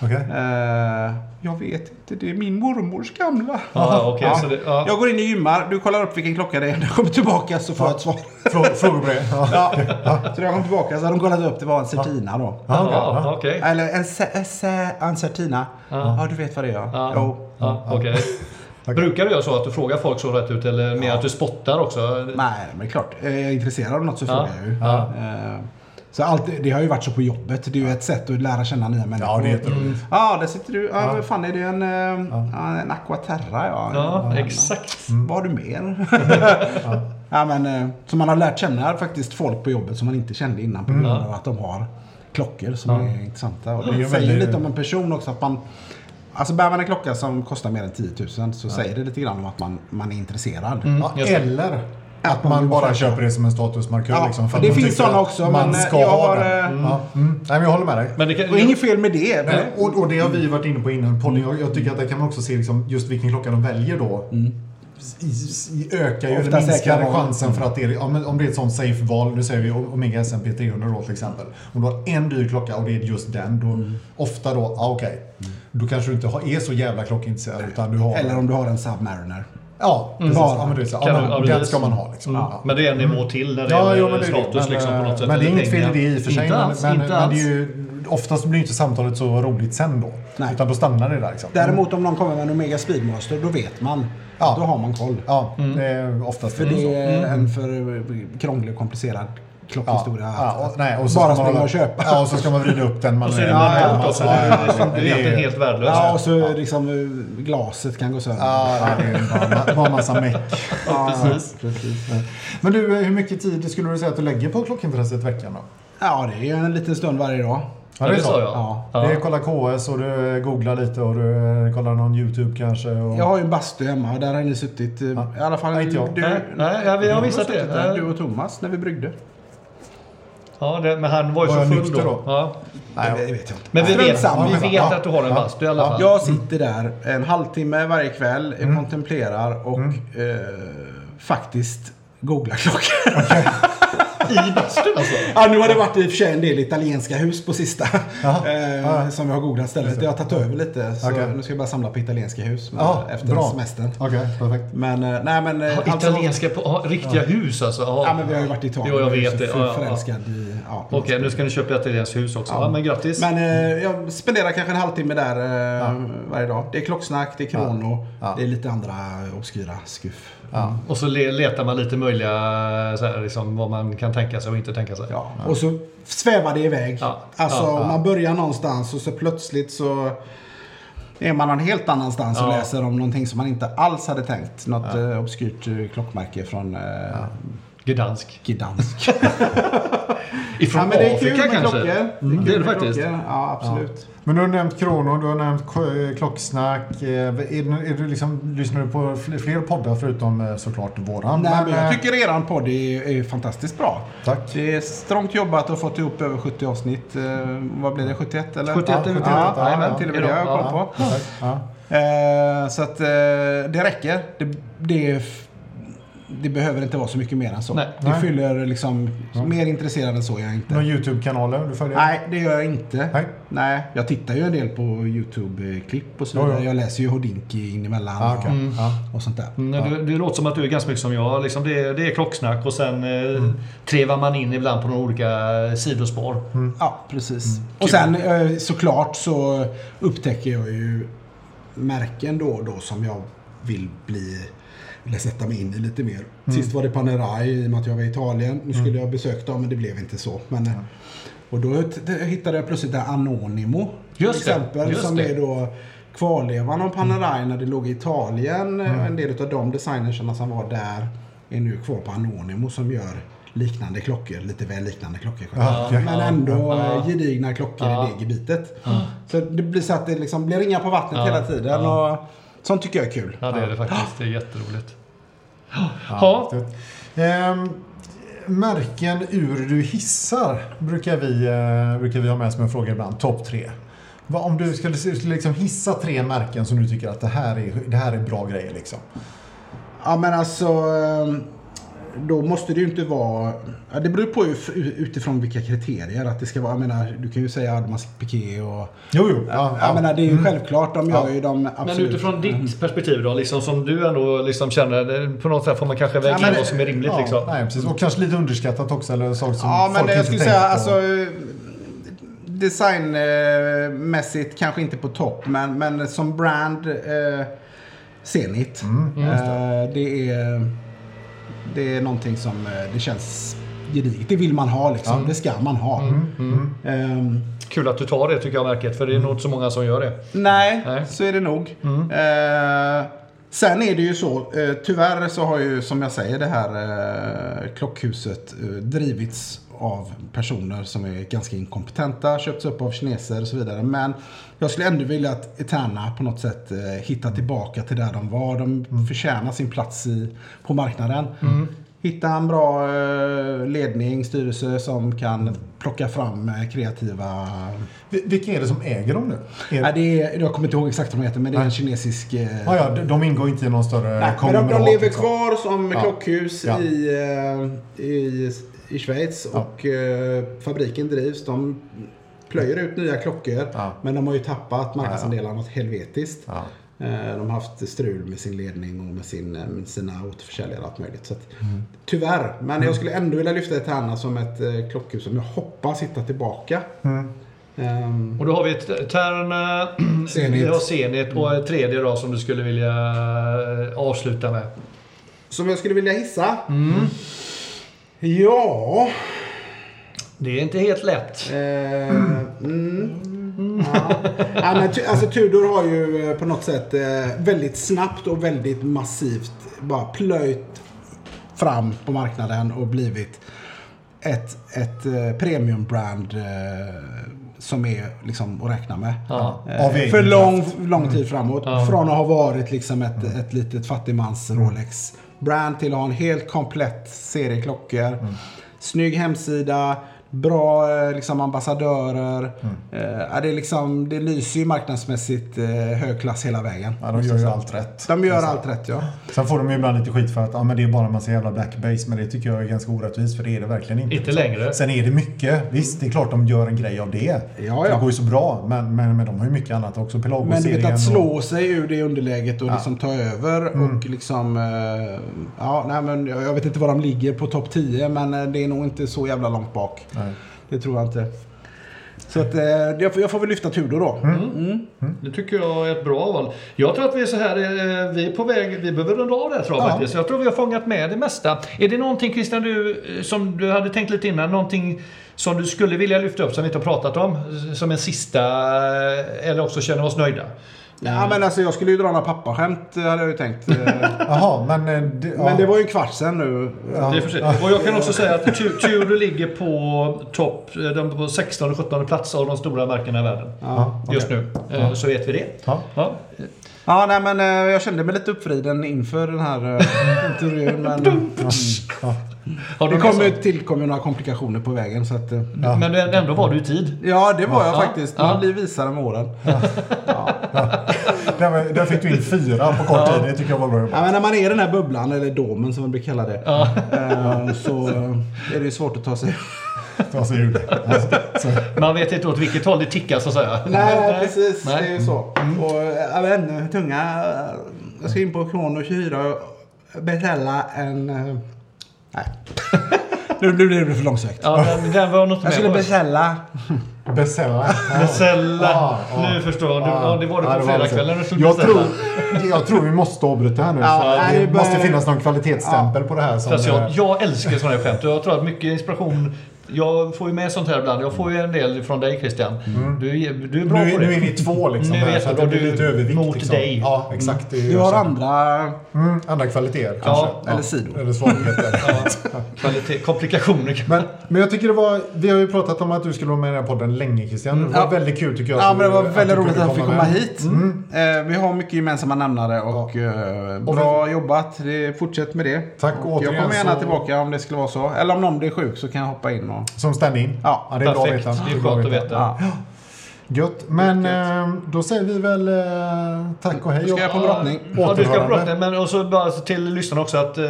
Okej. Eh, jag vet inte, det är min mormors gamla. Ja, okej, så det- ja. Jag går in och gymmar, du kollar upp vilken klocka det är. När jag kommer tillbaka så får jag ett svar. Frå- Frågor på det? Ja. Ja. Så när jag kom tillbaka så hade de kollat upp, det var en Certina då. Ja. Ja, Ja. okej. Eller en, en, Certina. Ja. du vet vad det är ja. Ja. Jo. Ja, okej. Brukar du göra så att du frågar folk så rätt ut eller mer att du spottar också? Nej, men det är klart. Är jag intresserad av något så Ja. frågar jag ju. Ja. Så allt, det har ju varit så på jobbet. Det är ju ett sätt att lära känna nya människor. Ja, det är jätteroligt. Ja, där sitter du. Ja, vad fan är det? En, eh, ja. en Aquaterra ja. Ja, exakt. Vad har du mer? ja. men, eh, så man har lärt känna faktiskt folk på jobbet som man inte kände innan på grund av att de har klockor som är intressanta. Och det, Det ju säger väldigt- lite om en person också. att man Alltså bär man en klocka som kostar mer än 10 000 så säger det lite grann om att man, man är intresserad. Ja, just det. eller att man bara köper det som en statusmarkör. Ja, liksom, för det finns sådana att också, Man men, ska jag ha har, det. eh, Ja. Mm. Nej, men jag håller med dig. Men det kan, Och inget fel med det. Men, Nej, och, och det har vi varit inne på innan podden. Jag, jag tycker att där kan man också se liksom just vilken klocka de väljer då. I, i, ökar ju, Mm. Ofta eller minskar chansen för att det är, men om det är ett sånt safe val, nu säger vi Omega SMP 300 då till exempel. Om du har en dyr klocka och det är just den, då Mm. ofta då, ja okej. Då kanske du inte har, är så jävla klockintresserad utan du har... eller om du har en Submariner. Ja, precis. Bara. Ja, men det är så. Kan Ja, du- men, precis. ska man ha liksom. Mm. Ja. Men det är en nivå till när det Ja, gäller jo, men det är det. status Men, liksom, på något sätt. men det är inget fel i det i och för sig. Inte Men, alls, men, inte men alls. det är ju, oftast blir inte samtalet så roligt sen då. Nej. Utan då stannar det där liksom. Däremot om någon kommer med en Omega Speedmaster, då vet man. Ja. Då har man koll. Ja, Mm. det är oftast För det är en för krånglig och komplicerad klockhistoria. Ja, att- och, nej, och så bara man springa och köpa. Ja, och så ska man vrida upp den Och så är det manuellt. manuellt Ja, ja, Det är ja, liksom- det är egentligen är- helt värdelöst. Ja, och så liksom eh, glaset kan gå sönder. Ja, det är bara, bara massa meck. Ja, precis. precis. Men du, hur mycket tid skulle du säga att du lägger på klockintresset i veckan då? Ja, det är en liten stund varje dag. Ja, det sa jag. Ja. Ja. Det är kolla KS och du googlar lite och du kollar någon YouTube kanske. Och... Jag har ju en bastu hemma och där har ni suttit. eh, I alla fall Nej, inte jag. du. Nej, nej, ja, vi har missat det. Där, du och Thomas när vi bryggde. Ja, det, men han var ju Var så full då. då? Ja. Nej, det, vet jag inte. Men vi Strunt vet, samma. vi vet att du har en Ja. bastu i alla fall. Jag sitter där en halvtimme varje kväll, Mm. kontemplerar och eh, faktiskt googlar klockor. I bastun alltså? Ja, nu har det varit i och för sig en del italienska hus på sista. Eh, Ja. Som jag har googlat stället. Jag har tagit över lite. Så Okej. nu ska jag bara samla på italienska hus Ja, efter bra. semestern. Okej, perfekt. Men eh, nej men... eh, Ja, alltså- italienska, på, ja, riktiga hus alltså? Ja. Ja men vi har ju varit i Italien. Jo, jag vet det. Ja, ja, ja. Förälskad i... Ja, Okej, nu ska ni köpa italienskt hus också. Ja. men grattis. Men eh, jag spenderar kanske en halvtimme där eh, varje dag. Det är klocksnack, det är krono, Ja. det är lite andra obskyra skuff. Ja. Och så le- letar man lite möjliga, så här, liksom, vad man kan tänka sig och inte tänka sig. Ja. Och så svävar det iväg. Ja. Alltså Ja, ja. man börjar någonstans och så plötsligt så är man någon helt annanstans och Ja. läser om någonting som man inte alls hade tänkt. Något eh, obskyrt eh, klockmärke från eh, Gdansk. Gdansk. Ifrån ja, men det är kul Afrika med kanske? klockor. Mm, kul det är det faktiskt. klockor. Ja, absolut. Men du har nämnt Krono, du har nämnt klocksnack. Eh, Är, är du liksom, lyssnar du på fl- fler poddar förutom eh, såklart våran? Nej, men jag eh, tycker eran podd är, är fantastiskt bra. Tack. Det är strångt jobbat och fått ihop över 70 avsnitt. Eh, vad blir det? 71 eller? 71 är ja, 71, ja, ja, ja, ja. till och med det har jag koll på. Ja. Eh, så att eh, det räcker. Det, det, är det behöver inte vara så mycket mer än så. Nej. Det Nej. fyller liksom, mer intresserad än så är jag inte. Någon YouTube-kanaler du följer? Nej, det gör jag inte. Nej. Nej, jag tittar ju en del på YouTube-klipp och så vidare. jo. Jag läser ju Houdinki in emellan Ah, och, Ja. och sånt där. Mm, det, det låter som att du är ganska mycket som jag. Liksom det, det är klocksnack och sen eh, trevar man in ibland på några olika sidospår. Ja, precis. Och sen eh, såklart så upptäcker jag ju märken då och då som jag vill bli eller sätta mig in i lite mer. Sist var det Panerai i och med att jag var i Italien. Nu skulle jag besökt dem men det blev inte så. Men, eh, Och då hittade jag plötsligt det Anonimo. Just till exempel. just som det. är då kvarlevan av Panerai när det låg i Italien. Eh, En del av de designerserna som var där är nu kvar på Anonimo som gör liknande klockor. Lite väl liknande klockor. Ja, okej. Men ändå Ja. eh, gedigna klockor Ja. i det gebitet. Så det blir så att det liksom blir ringar på vattnet Ja. hela tiden. Och sånt tycker jag är kul. Ja, det är det faktiskt. Det är jätteroligt. Ja. Ehm, märken ur du hissar brukar vi, eh, brukar vi ha med som en fråga ibland. Topp tre. Om du skulle, skulle liksom hissa tre märken som du tycker att det här är, det här är bra grejer. Liksom. Ja men alltså. eh, Då måste det ju inte vara... Ja, det beror på utifrån vilka kriterier. Att det ska vara, jag menar, du kan ju säga Admas Piqué och... Jo, jo. Ja, Ja, ja. Jag menar, det är ju självklart. De gör Ja. ju de Men absolut... utifrån ditt perspektiv då, liksom som du ändå liksom känner, det- på något sätt får man kanske väga Ja, men in det- vad som är rimligt ja, liksom. Nej, precis. Och kanske lite underskattat också. Eller saker som Ja, men folk jag skulle säga på. alltså eh, designmässigt kanske inte på topp, men, men som brand eh, Zenit. Mm, eh, det, är, det är någonting som eh, det känns gediget. Det vill man ha liksom. Ja. Det ska man ha. Mm. Ehm, Kul att du tar det tycker jag märket, för det är nog inte så många som gör det. nej, Nej. så är det nog. Eh, sen är det ju så, eh, tyvärr så har ju som jag säger det här eh, klockhuset eh, drivits av personer som är ganska inkompetenta, köpts upp av kineser och så vidare. Men jag skulle ändå vilja att Eterna på något sätt eh, hittar tillbaka till där de var. De förtjänar sin plats i, på marknaden. Hitta en bra eh, ledning, styrelse som kan plocka fram eh, kreativa Vi- Vilka är det som äger dem nu? Är... Nej, det är, jag kommer inte ihåg exakt vad de heter, men det är en kinesisk... Eh, Ja, de- ingår inte i någon större nej, men de, de lever liksom. kvar som Ja. klockhus Ja. i, i, i Schweiz Ja. och eh, fabriken drivs. De plöjer ut nya klockor, Ja. men de har ju tappat marknadsandelar något helvetiskt. Ja. Eh, De har haft strul med sin ledning och med, sin, eh, med sina återförsäljare och allt möjligt. Så att, Mm. Tyvärr, men jag skulle ändå vilja lyfta Eterna som ett eh, klockhus som jag hoppas hitta tillbaka. Mm. Ehm, Och då har vi ett Terna, Zenit. vi har Zenit och ett tredje då som du skulle vilja avsluta med. som jag skulle vilja hissa? Ja... Det är inte helt lätt. Eh, mm. Ja. Ja, men, alltså, Tudor har ju eh, på något sätt eh, väldigt snabbt och väldigt massivt bara plöjt fram på marknaden och blivit ett, ett eh, premiumbrand eh, som är liksom att räkna med. Ja. Eh, för lång, lång tid framåt. Ja. Från att ha varit liksom ett, ett litet fattigmans Rolex-brand till att ha en helt komplett serie klockor. Snygg hemsida. Bra eh, liksom, ambassadörer. Eh, ja, det, är liksom, det lyser ju marknadsmässigt eh, hög klass hela vägen. Ja, de gör ju allt rätt. De gör allt rätt ja. Sen får de ju ibland lite skit för att ja, men det är bara en massa jävla backbase. Men det tycker jag är ganska orättvist för det är det verkligen inte. Inte liksom. längre. Sen är det mycket. Visst, det är klart de gör en grej av det. Ja, ja. Det går ju så bra. Men, men, men de har ju mycket annat också. Men du vet att slå och- sig ur det underläget och Ja. liksom ta över och liksom... eh, Ja, nej men jag jag vet inte var de ligger på topp 10 men eh, det är nog inte så jävla långt bak. Nej. Det tror jag inte. Så att, eh, jag, får, jag får väl lyfta Tudor då. Mm. Det tycker jag är ett bra val. Jag tror att vi är så här, eh, vi är på väg, vi behöver runda av det här tror jag Ja. faktiskt. Jag tror vi har fångat med det mesta. Är det någonting Christian, du, eh, som du hade tänkt lite innan, någonting som du skulle vilja lyfta upp som vi inte har pratat om? Som en sista, eller också känner oss nöjda? Ja, men alltså jag skulle ju dra några pappaskämt eh, hade jag ju tänkt. Eh, Jaha, men... eh, Det, ja. Men det var ju en kvart sen nu. Det är för sent. Och jag kan också säga att Tu- Tudor ligger på topp, eh, de på 16 och 17 plats av de stora märkena i världen. Ja, okej. Just nu. Eh, Så vet vi det. Ja. Ja. Ja, nej men eh, jag kände mig lite uppvriden inför den här eh, intervjun. Men Ja. Har du det någon kom ju, sån? tillkom ju några komplikationer på vägen. Så att, eh, Men ändå var du i tid. ja, det var jag Ja. faktiskt. Man Ja. blir visare med åren. Där, var- där fick du in fyra på kort tid. Det tycker jag var bra Ja, jobbat. men när man är i den här bubblan, eller domen som man brukar kalla det, eh, så eh, är det ju svårt att ta sig Ta sig ur det. Alltså, så- Man vet inte åt vilket håll det tickar så att säga. Nej, precis. Nej. Det är ju så. Och jag vet inte, tunga. Jag ska in på Krono 24 och beställa en... eh, Nej. nu blev det för långsökt. Ja, den, den var något Jag skulle beställa... Beställa. Beställa. Ja, ja. Nu förstår jag. Du, ja, det var det på fredagskvällen du skulle jag beställa. tror, jag tror vi måste avbryta här nu. Ja, för nej, det måste finnas någon kvalitetsstämpel på det här. Som, jag, eh, jag älskar sådana här skämt. Jag tror att mycket inspiration... Jag får ju med sånt här ibland. Jag får ju en del från dig Christian. Du, är- du är bra nu, på är- det. nu är vi två liksom. Nu är vi här, så att det blir Du- lite övervikt. mot liksom. dig. Ja, exakt. Är Du jag har andra... Mm, andra kvaliteter kanske. eller sidor. Eller svagheter. Ja, kvalitet, komplikationer. Men, men jag tycker det var, vi har ju pratat om att du skulle vara med i den här podden länge Christian. Det var Ja. väldigt kul tycker jag. Ja, men det du- var väldigt du roligt att vi komma med. hit. Eh, vi har mycket gemensamma nämnare och eh, bra jobbat. Det, fortsätt med det. Tack, Och återigen Jag kommer gärna tillbaka om det skulle vara så. Eller om någon blir sjuk så kan jag hoppa in och... Som stand-in. Ja, det är bra att Perfekt. veta. Det är bra skönt att veta. Ja. Gött. Men eh, då säger vi väl eh, tack och hej. Ska jag på drottning? Ja, du ska Återhörande. prata. Men och så bara till lyssnarna också att eh,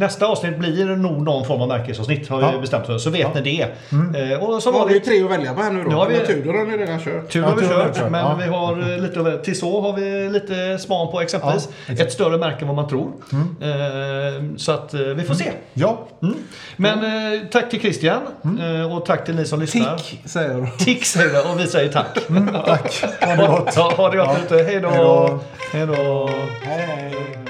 nästa avsnitt blir nog någon form av märkesavsnitt. Har vi Ja. bestämt för. Så vet Ja. ni det. Eh, och Så var det ju tre att välja på här nu då. Nu har vi- Tudor har ni redan kört. Tur Ja, har vi har vi kört, men ja. vi har eh, lite så har vi lite span på exempelvis. Ja. Ett större märke än vad man tror. Eh, så att vi får se. Ja, Mm. Men tack till Christian eh, och tack till ni som lyssnar. Tick, säger då. Tick säger jag och vi säger tack. tack. Ha det gott. Ja, ha det gott ute. Hej då. Hej då. Hej då. Hej, hej.